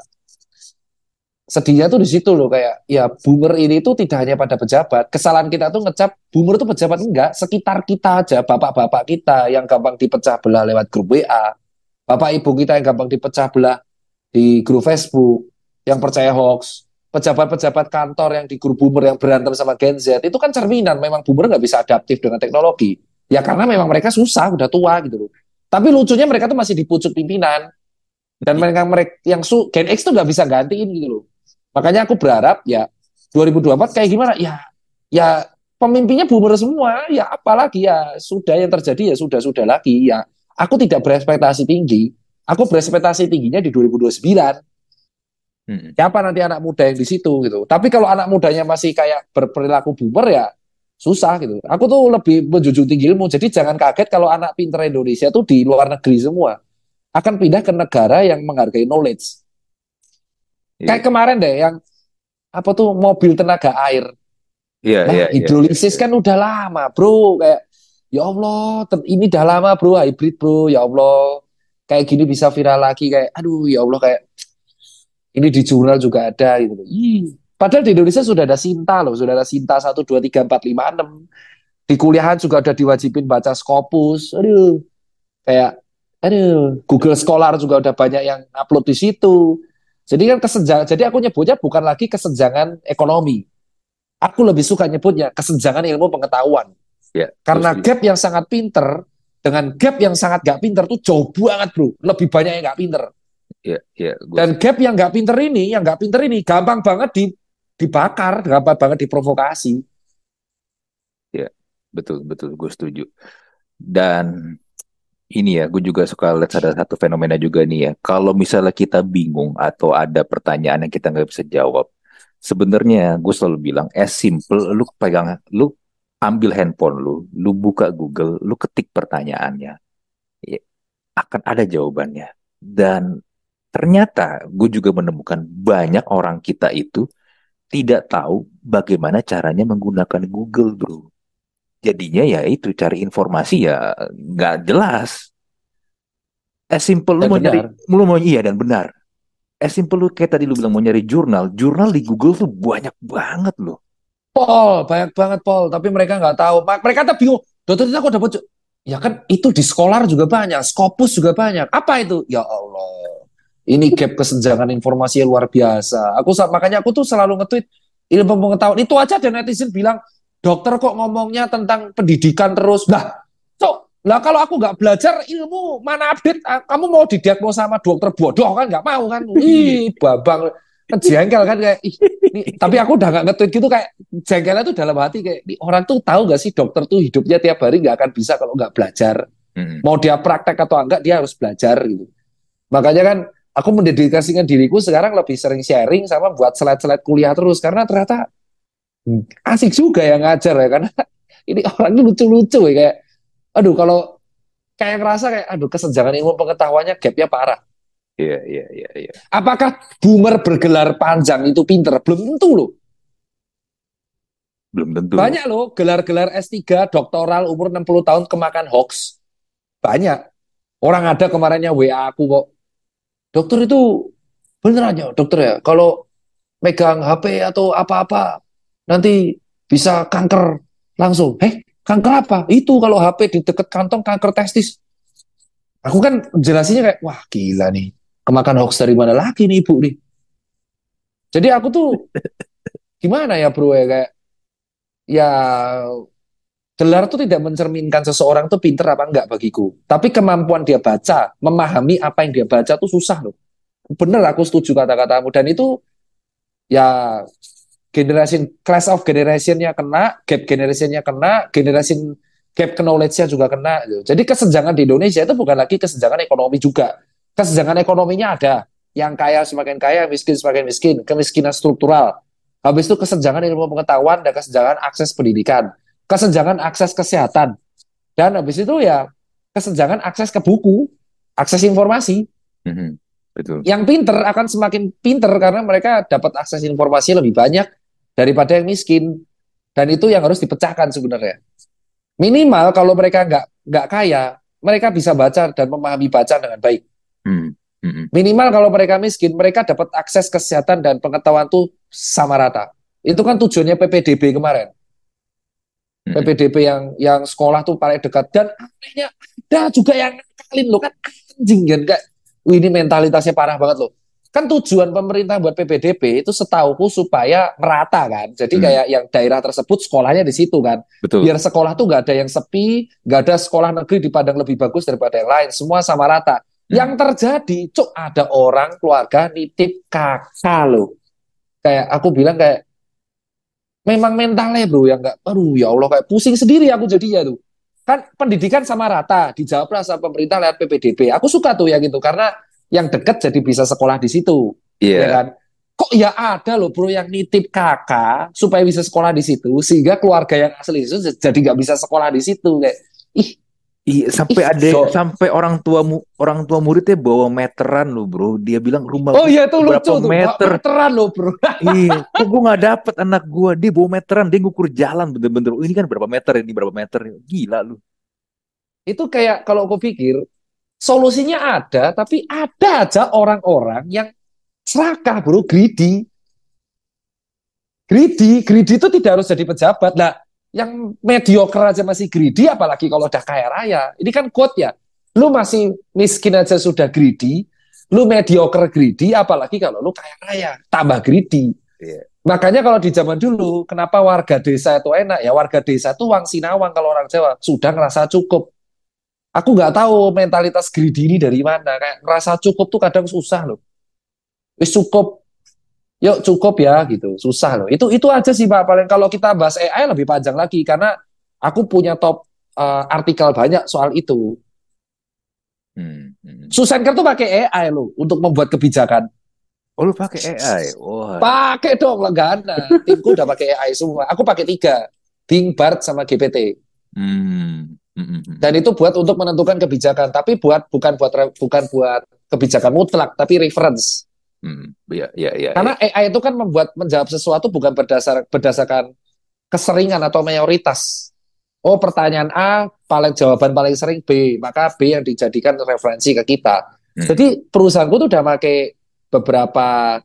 sedihnya tuh di situ loh kayak ya boomer ini tuh tidak hanya pada pejabat. Kesalahan kita tuh ngecap boomer tuh pejabat enggak, sekitar kita aja, bapak-bapak kita yang gampang dipecah belah lewat grup WA. Bapak ibu kita yang gampang dipecah belah di grup Facebook, yang percaya hoax. Pejabat-pejabat kantor yang di grup boomer yang berantem sama Gen Z itu kan cerminan memang boomer nggak bisa adaptif dengan teknologi. Ya karena memang mereka susah, udah tua gitu loh. Tapi lucunya mereka tuh masih di pucuk pimpinan. Dan mereka mereka yang su Gen X tuh nggak bisa gantiin gitu loh. Makanya aku berharap ya 2024 kayak gimana? Ya ya pemimpinnya boomer semua. Ya apalagi ya sudah yang terjadi ya sudah sudah lagi ya. Aku tidak berekspektasi tinggi. Aku berekspektasi tingginya di 2029. Hmm. Siapa nanti anak muda yang di situ gitu. Tapi kalau anak mudanya masih kayak berperilaku boomer ya susah gitu. Aku tuh lebih menjunjung tinggi ilmu. Jadi jangan kaget kalau anak pinter Indonesia tuh di luar negeri semua akan pindah ke negara yang menghargai knowledge. Yeah. Kayak kemarin deh yang apa tuh mobil tenaga air. Iya, nah, yeah, hidrolisis yeah, kan udah lama, Bro. Kayak ya Allah, ini udah lama, Bro, hybrid, Bro. Ya Allah. Kayak gini bisa viral lagi kayak aduh ya Allah kayak ini di jurnal juga ada gitu. Ih, padahal di Indonesia sudah ada Sinta loh, sudah ada Sinta 1 2 3 4 5 6. Di kuliahan juga ada diwajibin baca Scopus. Aduh. Kayak aduh, Google Scholar juga udah banyak yang upload di situ. Jadi kan kesenjangan, jadi aku nyebutnya bukan lagi kesenjangan ekonomi. Aku lebih suka nyebutnya kesenjangan ilmu pengetahuan. Ya, Karena gap yang sangat pinter dengan gap yang sangat gak pinter tuh jauh banget bro. Lebih banyak yang gak pinter. Ya, ya, Dan gap yang gak pinter ini, yang gak pinter ini gampang banget di, dibakar, gampang banget diprovokasi. Ya, betul betul, gue setuju. Dan ini ya, gue juga suka lihat ada satu fenomena juga nih ya. Kalau misalnya kita bingung atau ada pertanyaan yang kita nggak bisa jawab, sebenarnya gue selalu bilang, as simple, lu pegang, lu ambil handphone lu, lu buka Google, lu ketik pertanyaannya, ya, akan ada jawabannya. Dan ternyata gue juga menemukan banyak orang kita itu tidak tahu bagaimana caranya menggunakan Google, bro. Jadinya ya itu cari informasi ya nggak jelas. As simple lu mau nyari lu mau iya dan benar. As simple lu kayak tadi lu bilang mau nyari jurnal jurnal di Google tuh banyak banget loh Paul banyak banget Paul. Tapi mereka nggak tahu. Mereka tuh bingung. Dokter itu aku dapat ya kan itu di sekolah juga banyak Scopus juga banyak. Apa itu? Ya Allah. Ini gap kesenjangan informasi luar biasa. Aku makanya aku tuh selalu nge-tweet ilmu pengetahuan. Itu aja dan netizen bilang dokter kok ngomongnya tentang pendidikan terus. Nah, so, lah kalau aku nggak belajar ilmu mana update, ah, kamu mau didiagnosa sama dokter? Bodoh kan nggak mau kan? Ih, babang kan jengkel kan kayak ih, ini, tapi aku udah nggak ngetweet gitu kayak jengkelnya tuh dalam hati kayak ini orang tuh tahu nggak sih dokter tuh hidupnya tiap hari nggak akan bisa kalau nggak belajar hmm. mau dia praktek atau enggak dia harus belajar gitu makanya kan aku mendedikasikan diriku sekarang lebih sering sharing sama buat slide-slide kuliah terus karena ternyata asik juga yang ngajar ya karena ini orangnya lucu-lucu ya kayak aduh kalau kayak ngerasa kayak aduh kesenjangan ilmu pengetahuannya gapnya parah. Iya iya iya. iya. Apakah boomer bergelar panjang itu pinter? Belum tentu loh. Belum tentu. Banyak loh gelar-gelar S3 doktoral umur 60 tahun kemakan hoax. Banyak. Orang ada kemarinnya WA aku kok. Dokter itu beneran ya dokter ya. Kalau megang HP atau apa-apa nanti bisa kanker langsung. Eh, kanker apa? Itu kalau HP di dekat kantong kanker testis. Aku kan jelasinnya kayak, wah gila nih. Kemakan hoax dari mana lagi nih ibu nih. Jadi aku tuh gimana ya bro ya kayak ya gelar tuh tidak mencerminkan seseorang tuh pinter apa enggak bagiku. Tapi kemampuan dia baca, memahami apa yang dia baca tuh susah loh. Bener aku setuju kata-katamu dan itu ya generation class of generationnya kena, gap generationnya kena, generation gap knowledge-nya juga kena. Gitu. Jadi kesenjangan di Indonesia itu bukan lagi kesenjangan ekonomi juga. Kesenjangan ekonominya ada. Yang kaya semakin kaya, miskin semakin miskin. Kemiskinan struktural. Habis itu kesenjangan ilmu pengetahuan dan kesenjangan akses pendidikan. Kesenjangan akses kesehatan. Dan habis itu ya kesenjangan akses ke buku, akses informasi. Mm -hmm. Betul. Yang pinter akan semakin pinter karena mereka dapat akses informasi lebih banyak daripada yang miskin. Dan itu yang harus dipecahkan sebenarnya. Minimal kalau mereka nggak nggak kaya, mereka bisa baca dan memahami baca dengan baik. Hmm. Hmm. Minimal kalau mereka miskin, mereka dapat akses kesehatan dan pengetahuan tuh sama rata. Itu kan tujuannya PPDB kemarin. Hmm. PPDB yang yang sekolah tuh paling dekat dan anehnya ada juga yang ngakalin lo kan anjing kan kayak ini mentalitasnya parah banget loh kan tujuan pemerintah buat PPDB itu setauku supaya merata kan. Jadi Hmm. kayak yang daerah tersebut sekolahnya di situ kan. Betul. Biar sekolah tuh nggak ada yang sepi, nggak ada sekolah negeri dipandang lebih bagus daripada yang lain. Semua sama rata. Hmm. Yang terjadi, cuk ada orang keluarga nitip kakak loh. Kayak aku bilang kayak memang mentalnya bro yang nggak, aduh ya Allah kayak pusing sendiri aku jadinya tuh. Kan pendidikan sama rata, dijawablah sama pemerintah lewat PPDB. Aku suka tuh ya gitu karena yang dekat jadi bisa sekolah di situ, Iya. ya kan? Kok ya ada loh bro yang nitip kakak supaya bisa sekolah di situ, sehingga keluarga yang asli itu jadi nggak bisa sekolah di situ kayak, ih Iya, sampai Ih, ada so- sampai orang tua mu- orang tua muridnya bawa meteran loh, Bro. Dia bilang rumah oh iya itu berapa lucu tuh, meter? meteran loh bro. Iya, kok gue nggak dapet anak gua dia bawa meteran, dia ngukur jalan bener-bener. Oh, ini kan berapa meter, ini berapa meter, gila lu. Itu kayak kalau aku pikir solusinya ada, tapi ada aja orang-orang yang serakah bro, greedy. Greedy, greedy itu tidak harus jadi pejabat. Nah, yang mediocre aja masih greedy, apalagi kalau udah kaya raya. Ini kan quote ya. Lu masih miskin aja sudah greedy, lu mediocre greedy, apalagi kalau lu kaya raya, tambah greedy. Iya. Makanya kalau di zaman dulu, kenapa warga desa itu enak ya? Warga desa itu wang sinawang kalau orang Jawa sudah ngerasa cukup. Aku nggak tahu mentalitas greedy ini dari mana. Kayak ngerasa cukup tuh kadang susah loh. Wis cukup, yuk cukup ya gitu. Susah loh. Itu itu aja sih Pak. Paling kalau kita bahas AI lebih panjang lagi karena aku punya top eh, artikel banyak soal itu. Hmm, hmm. Susan Kerr tuh pakai AI loh untuk membuat kebijakan. Oh, lu pakai AI. Wah. Pakai dong Lenggana. Timku udah pakai AI semua. Aku pakai tiga. Bing, Bart, sama GPT. Hmm, hmm, hmm. Dan itu buat untuk menentukan kebijakan, tapi buat bukan buat bukan buat kebijakan mutlak, tapi reference. Hmm, iya, iya, iya. Karena AI itu kan membuat menjawab sesuatu bukan berdasar berdasarkan keseringan atau mayoritas. Oh, pertanyaan A paling jawaban paling sering B, maka B yang dijadikan referensi ke kita. Hmm. Jadi perusahaanku tuh udah pakai beberapa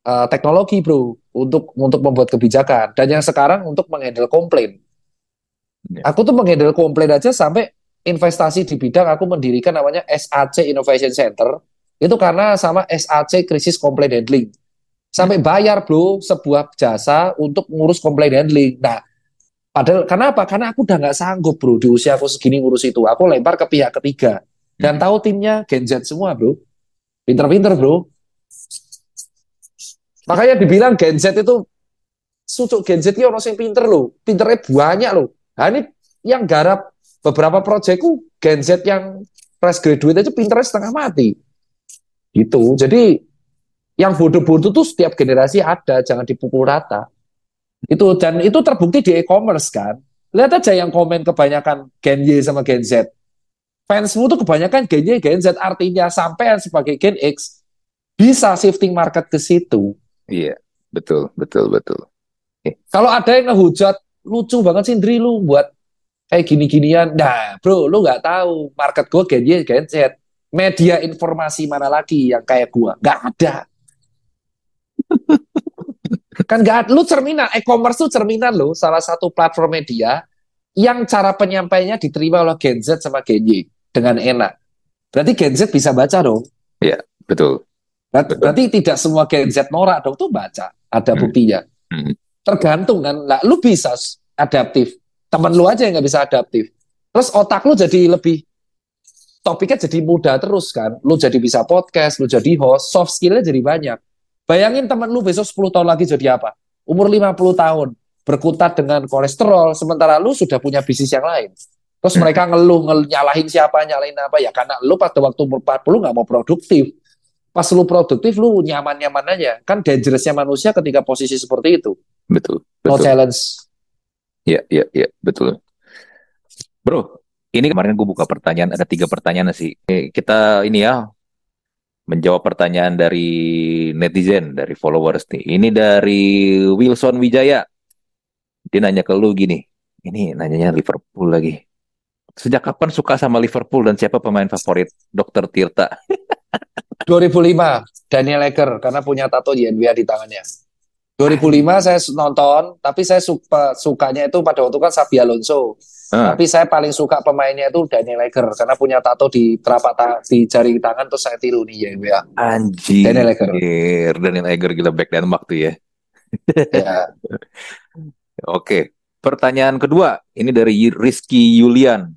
eh, teknologi, bro, untuk untuk membuat kebijakan. Dan yang sekarang untuk menghandle komplain. Ya. Aku tuh menghandle komplain aja sampai investasi di bidang aku mendirikan namanya SAC Innovation Center. Itu karena sama SAC Crisis Complaint Handling. Sampai bayar, bro, sebuah jasa untuk ngurus complaint handling. Nah, padahal kenapa? Karena aku udah nggak sanggup, bro, di usia aku segini ngurus itu. Aku lempar ke pihak ketiga. Dan Hmm. tahu timnya Gen Z semua, bro. Pinter-pinter, bro. Makanya dibilang Gen Z itu sucuk Gen Z orang yang pinter loh. Pinternya banyak loh. Nah, ini yang garap beberapa proyekku Gen Z yang fresh graduate aja pinternya setengah mati. Gitu. Jadi yang bodoh-bodoh tuh setiap generasi ada, jangan dipukul rata. Itu dan itu terbukti di e-commerce kan. Lihat aja yang komen kebanyakan Gen Y sama Gen Z. Fansmu tuh kebanyakan Gen Y, Gen Z artinya sampean sebagai Gen X bisa shifting market ke situ. Iya, betul, betul, betul. Kalau ada yang ngehujat, lucu banget sih Indri lu buat kayak gini-ginian. Nah, bro, lu nggak tahu market gue Gen Y, Gen Z. Media informasi mana lagi yang kayak gua? Nggak ada. kan ada. Lu cerminan, e-commerce tuh cerminan lo, salah satu platform media yang cara penyampaiannya diterima oleh Gen Z sama Gen Y dengan enak. Berarti Gen Z bisa baca dong. Betul. Ber- Betul. Berarti tidak semua Gen Z norak dong tuh baca. Ada Hmm. buktinya. Hmm. Tergantung kan. Lah, lu bisa adaptif. Temen lu aja yang nggak bisa adaptif. Terus otak lu jadi lebih topiknya jadi mudah terus kan. Lu jadi bisa podcast, lu jadi host, soft skillnya jadi banyak. Bayangin temen lu besok 10 tahun lagi jadi apa? Umur 50 tahun, berkutat dengan kolesterol, sementara lu sudah punya bisnis yang lain. Terus mereka ngeluh, ngel- nyalahin siapa, nyalahin apa, ya karena lu pada waktu umur 40 nggak mau produktif. Pas lu produktif, lu nyaman-nyaman aja. Kan dangerousnya manusia ketika posisi seperti itu. Betul, No betul. challenge. Iya, iya, iya, betul. Bro, ini kemarin gue buka pertanyaan, ada tiga pertanyaan sih. Eh, Kita ini ya, menjawab pertanyaan dari netizen, dari followers nih. Ini dari Wilson Wijaya. Dia nanya ke lu gini, ini nanyanya Liverpool lagi. Sejak kapan suka sama Liverpool dan siapa pemain favorit Dokter Tirta? 2005, Daniel Ecker, karena punya tato di NBA di tangannya. 2005 saya nonton, tapi saya suka sukanya itu pada waktu kan Sabi Alonso. Ah. Tapi saya paling suka pemainnya itu Daniel Eger karena punya tato di telapak ta- di jari tangan terus saya tiru nih ya, ya. Anjir. Daniel Eger. Daniel Eger gila back Denmark tuh ya. Ya. Oke. Pertanyaan kedua, ini dari Rizky Yulian.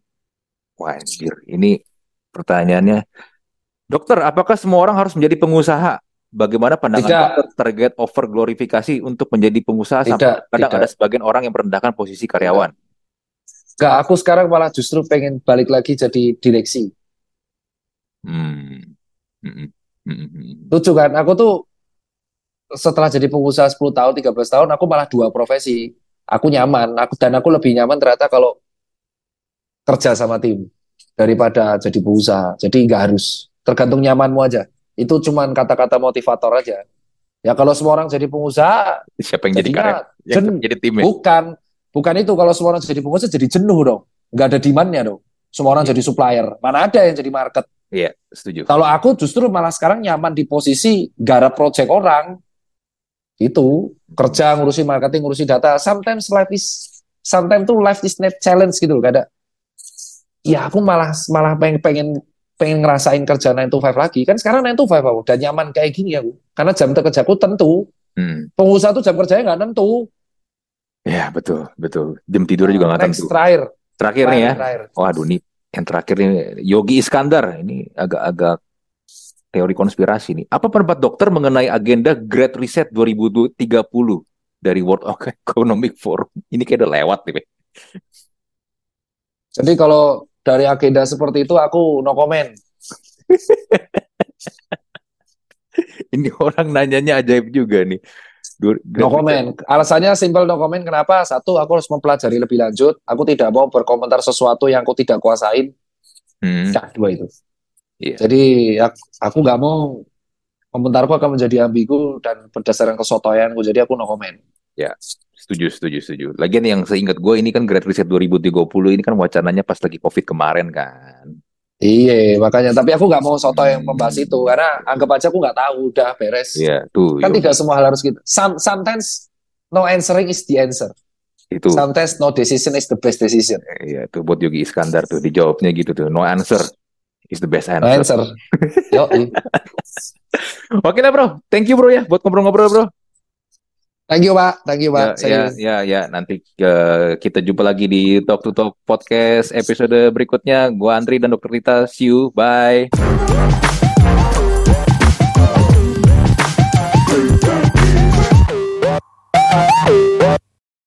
Wah, anjir. Ini pertanyaannya. Dokter, apakah semua orang harus menjadi pengusaha? Bagaimana pandangan Tidak. dokter terkait over glorifikasi untuk menjadi pengusaha sampai Tidak, kadang tidak. ada sebagian orang yang merendahkan posisi karyawan. Enggak, aku sekarang malah justru pengen balik lagi jadi direksi. Hmm. Hmm. Hmm. Hmm. Lucu kan? Aku tuh setelah jadi pengusaha 10 tahun, 13 tahun, aku malah dua profesi. Aku nyaman, aku dan aku lebih nyaman ternyata kalau kerja sama tim daripada jadi pengusaha. Jadi nggak harus, tergantung nyamanmu aja. Itu cuman kata-kata motivator aja. Ya kalau semua orang jadi pengusaha, Siapa yang jadi karyawan? Yang jen- jadi tim ya? bukan, bukan itu. Kalau semua orang jadi pengusaha jadi jenuh dong. Nggak ada demand-nya dong. Semua orang Iya. jadi supplier. Mana ada yang jadi market? Iya, setuju. Kalau aku justru malah sekarang nyaman di posisi garap project orang. Itu kerja ngurusi marketing, ngurusi data. Sometimes life is sometimes tuh life is not challenge gitu loh, gak ada. Ya aku malah malah pengen pengen pengen ngerasain kerja 9 to 5 lagi. Kan sekarang 9 to 5 aku udah nyaman kayak gini aku. Karena jam kerjaku tentu. Hmm. Pengusaha tuh jam kerjanya nggak tentu. Ya, betul, betul. Jam tidurnya juga nggak tentu. terakhir, Terakhir nih ya. terakhir. Waduh nih yang terakhir nih Yogi Iskandar ini agak-agak teori konspirasi nih. Apa pendapat dokter mengenai agenda Great Reset 2030 dari World Economic Forum? Ini kayak udah lewat nih. Be. Jadi kalau dari agenda seperti itu aku no comment. Ini orang nanyanya ajaib juga nih. No comment. Alasannya simple no comment. Kenapa? Satu, aku harus mempelajari lebih lanjut. Aku tidak mau berkomentar sesuatu yang aku tidak kuasain. Hmm, Dah, dua itu. Iya. Jadi aku, aku nggak mau komentarku akan menjadi ambigu dan berdasarkan kesotoyanku. Jadi aku no comment. setuju, setuju, setuju. Lagian yang seingat gue ini kan Great Reset 2030 ini kan wacananya pas lagi COVID kemarin kan. Iya, makanya. Tapi aku nggak mau soto yang membahas itu karena anggap aja aku nggak tahu. Udah beres. Iya, tuh. Kan tidak semua hal harus gitu. Some, sometimes no answering is the answer. Itu. Sometimes no decision is the best decision. Iya, tuh buat Yogi Iskandar tuh dijawabnya gitu tuh. No answer is the best No answer. answer. Yo, Oke lah bro, thank you bro ya buat ngobrol-ngobrol bro. Thank you Pak, thank you Pak. Ya, ya, ya, ya, nanti uh, kita jumpa lagi di Talk to Talk podcast episode berikutnya. Gua Andri dan Dokter Rita. See you. Bye.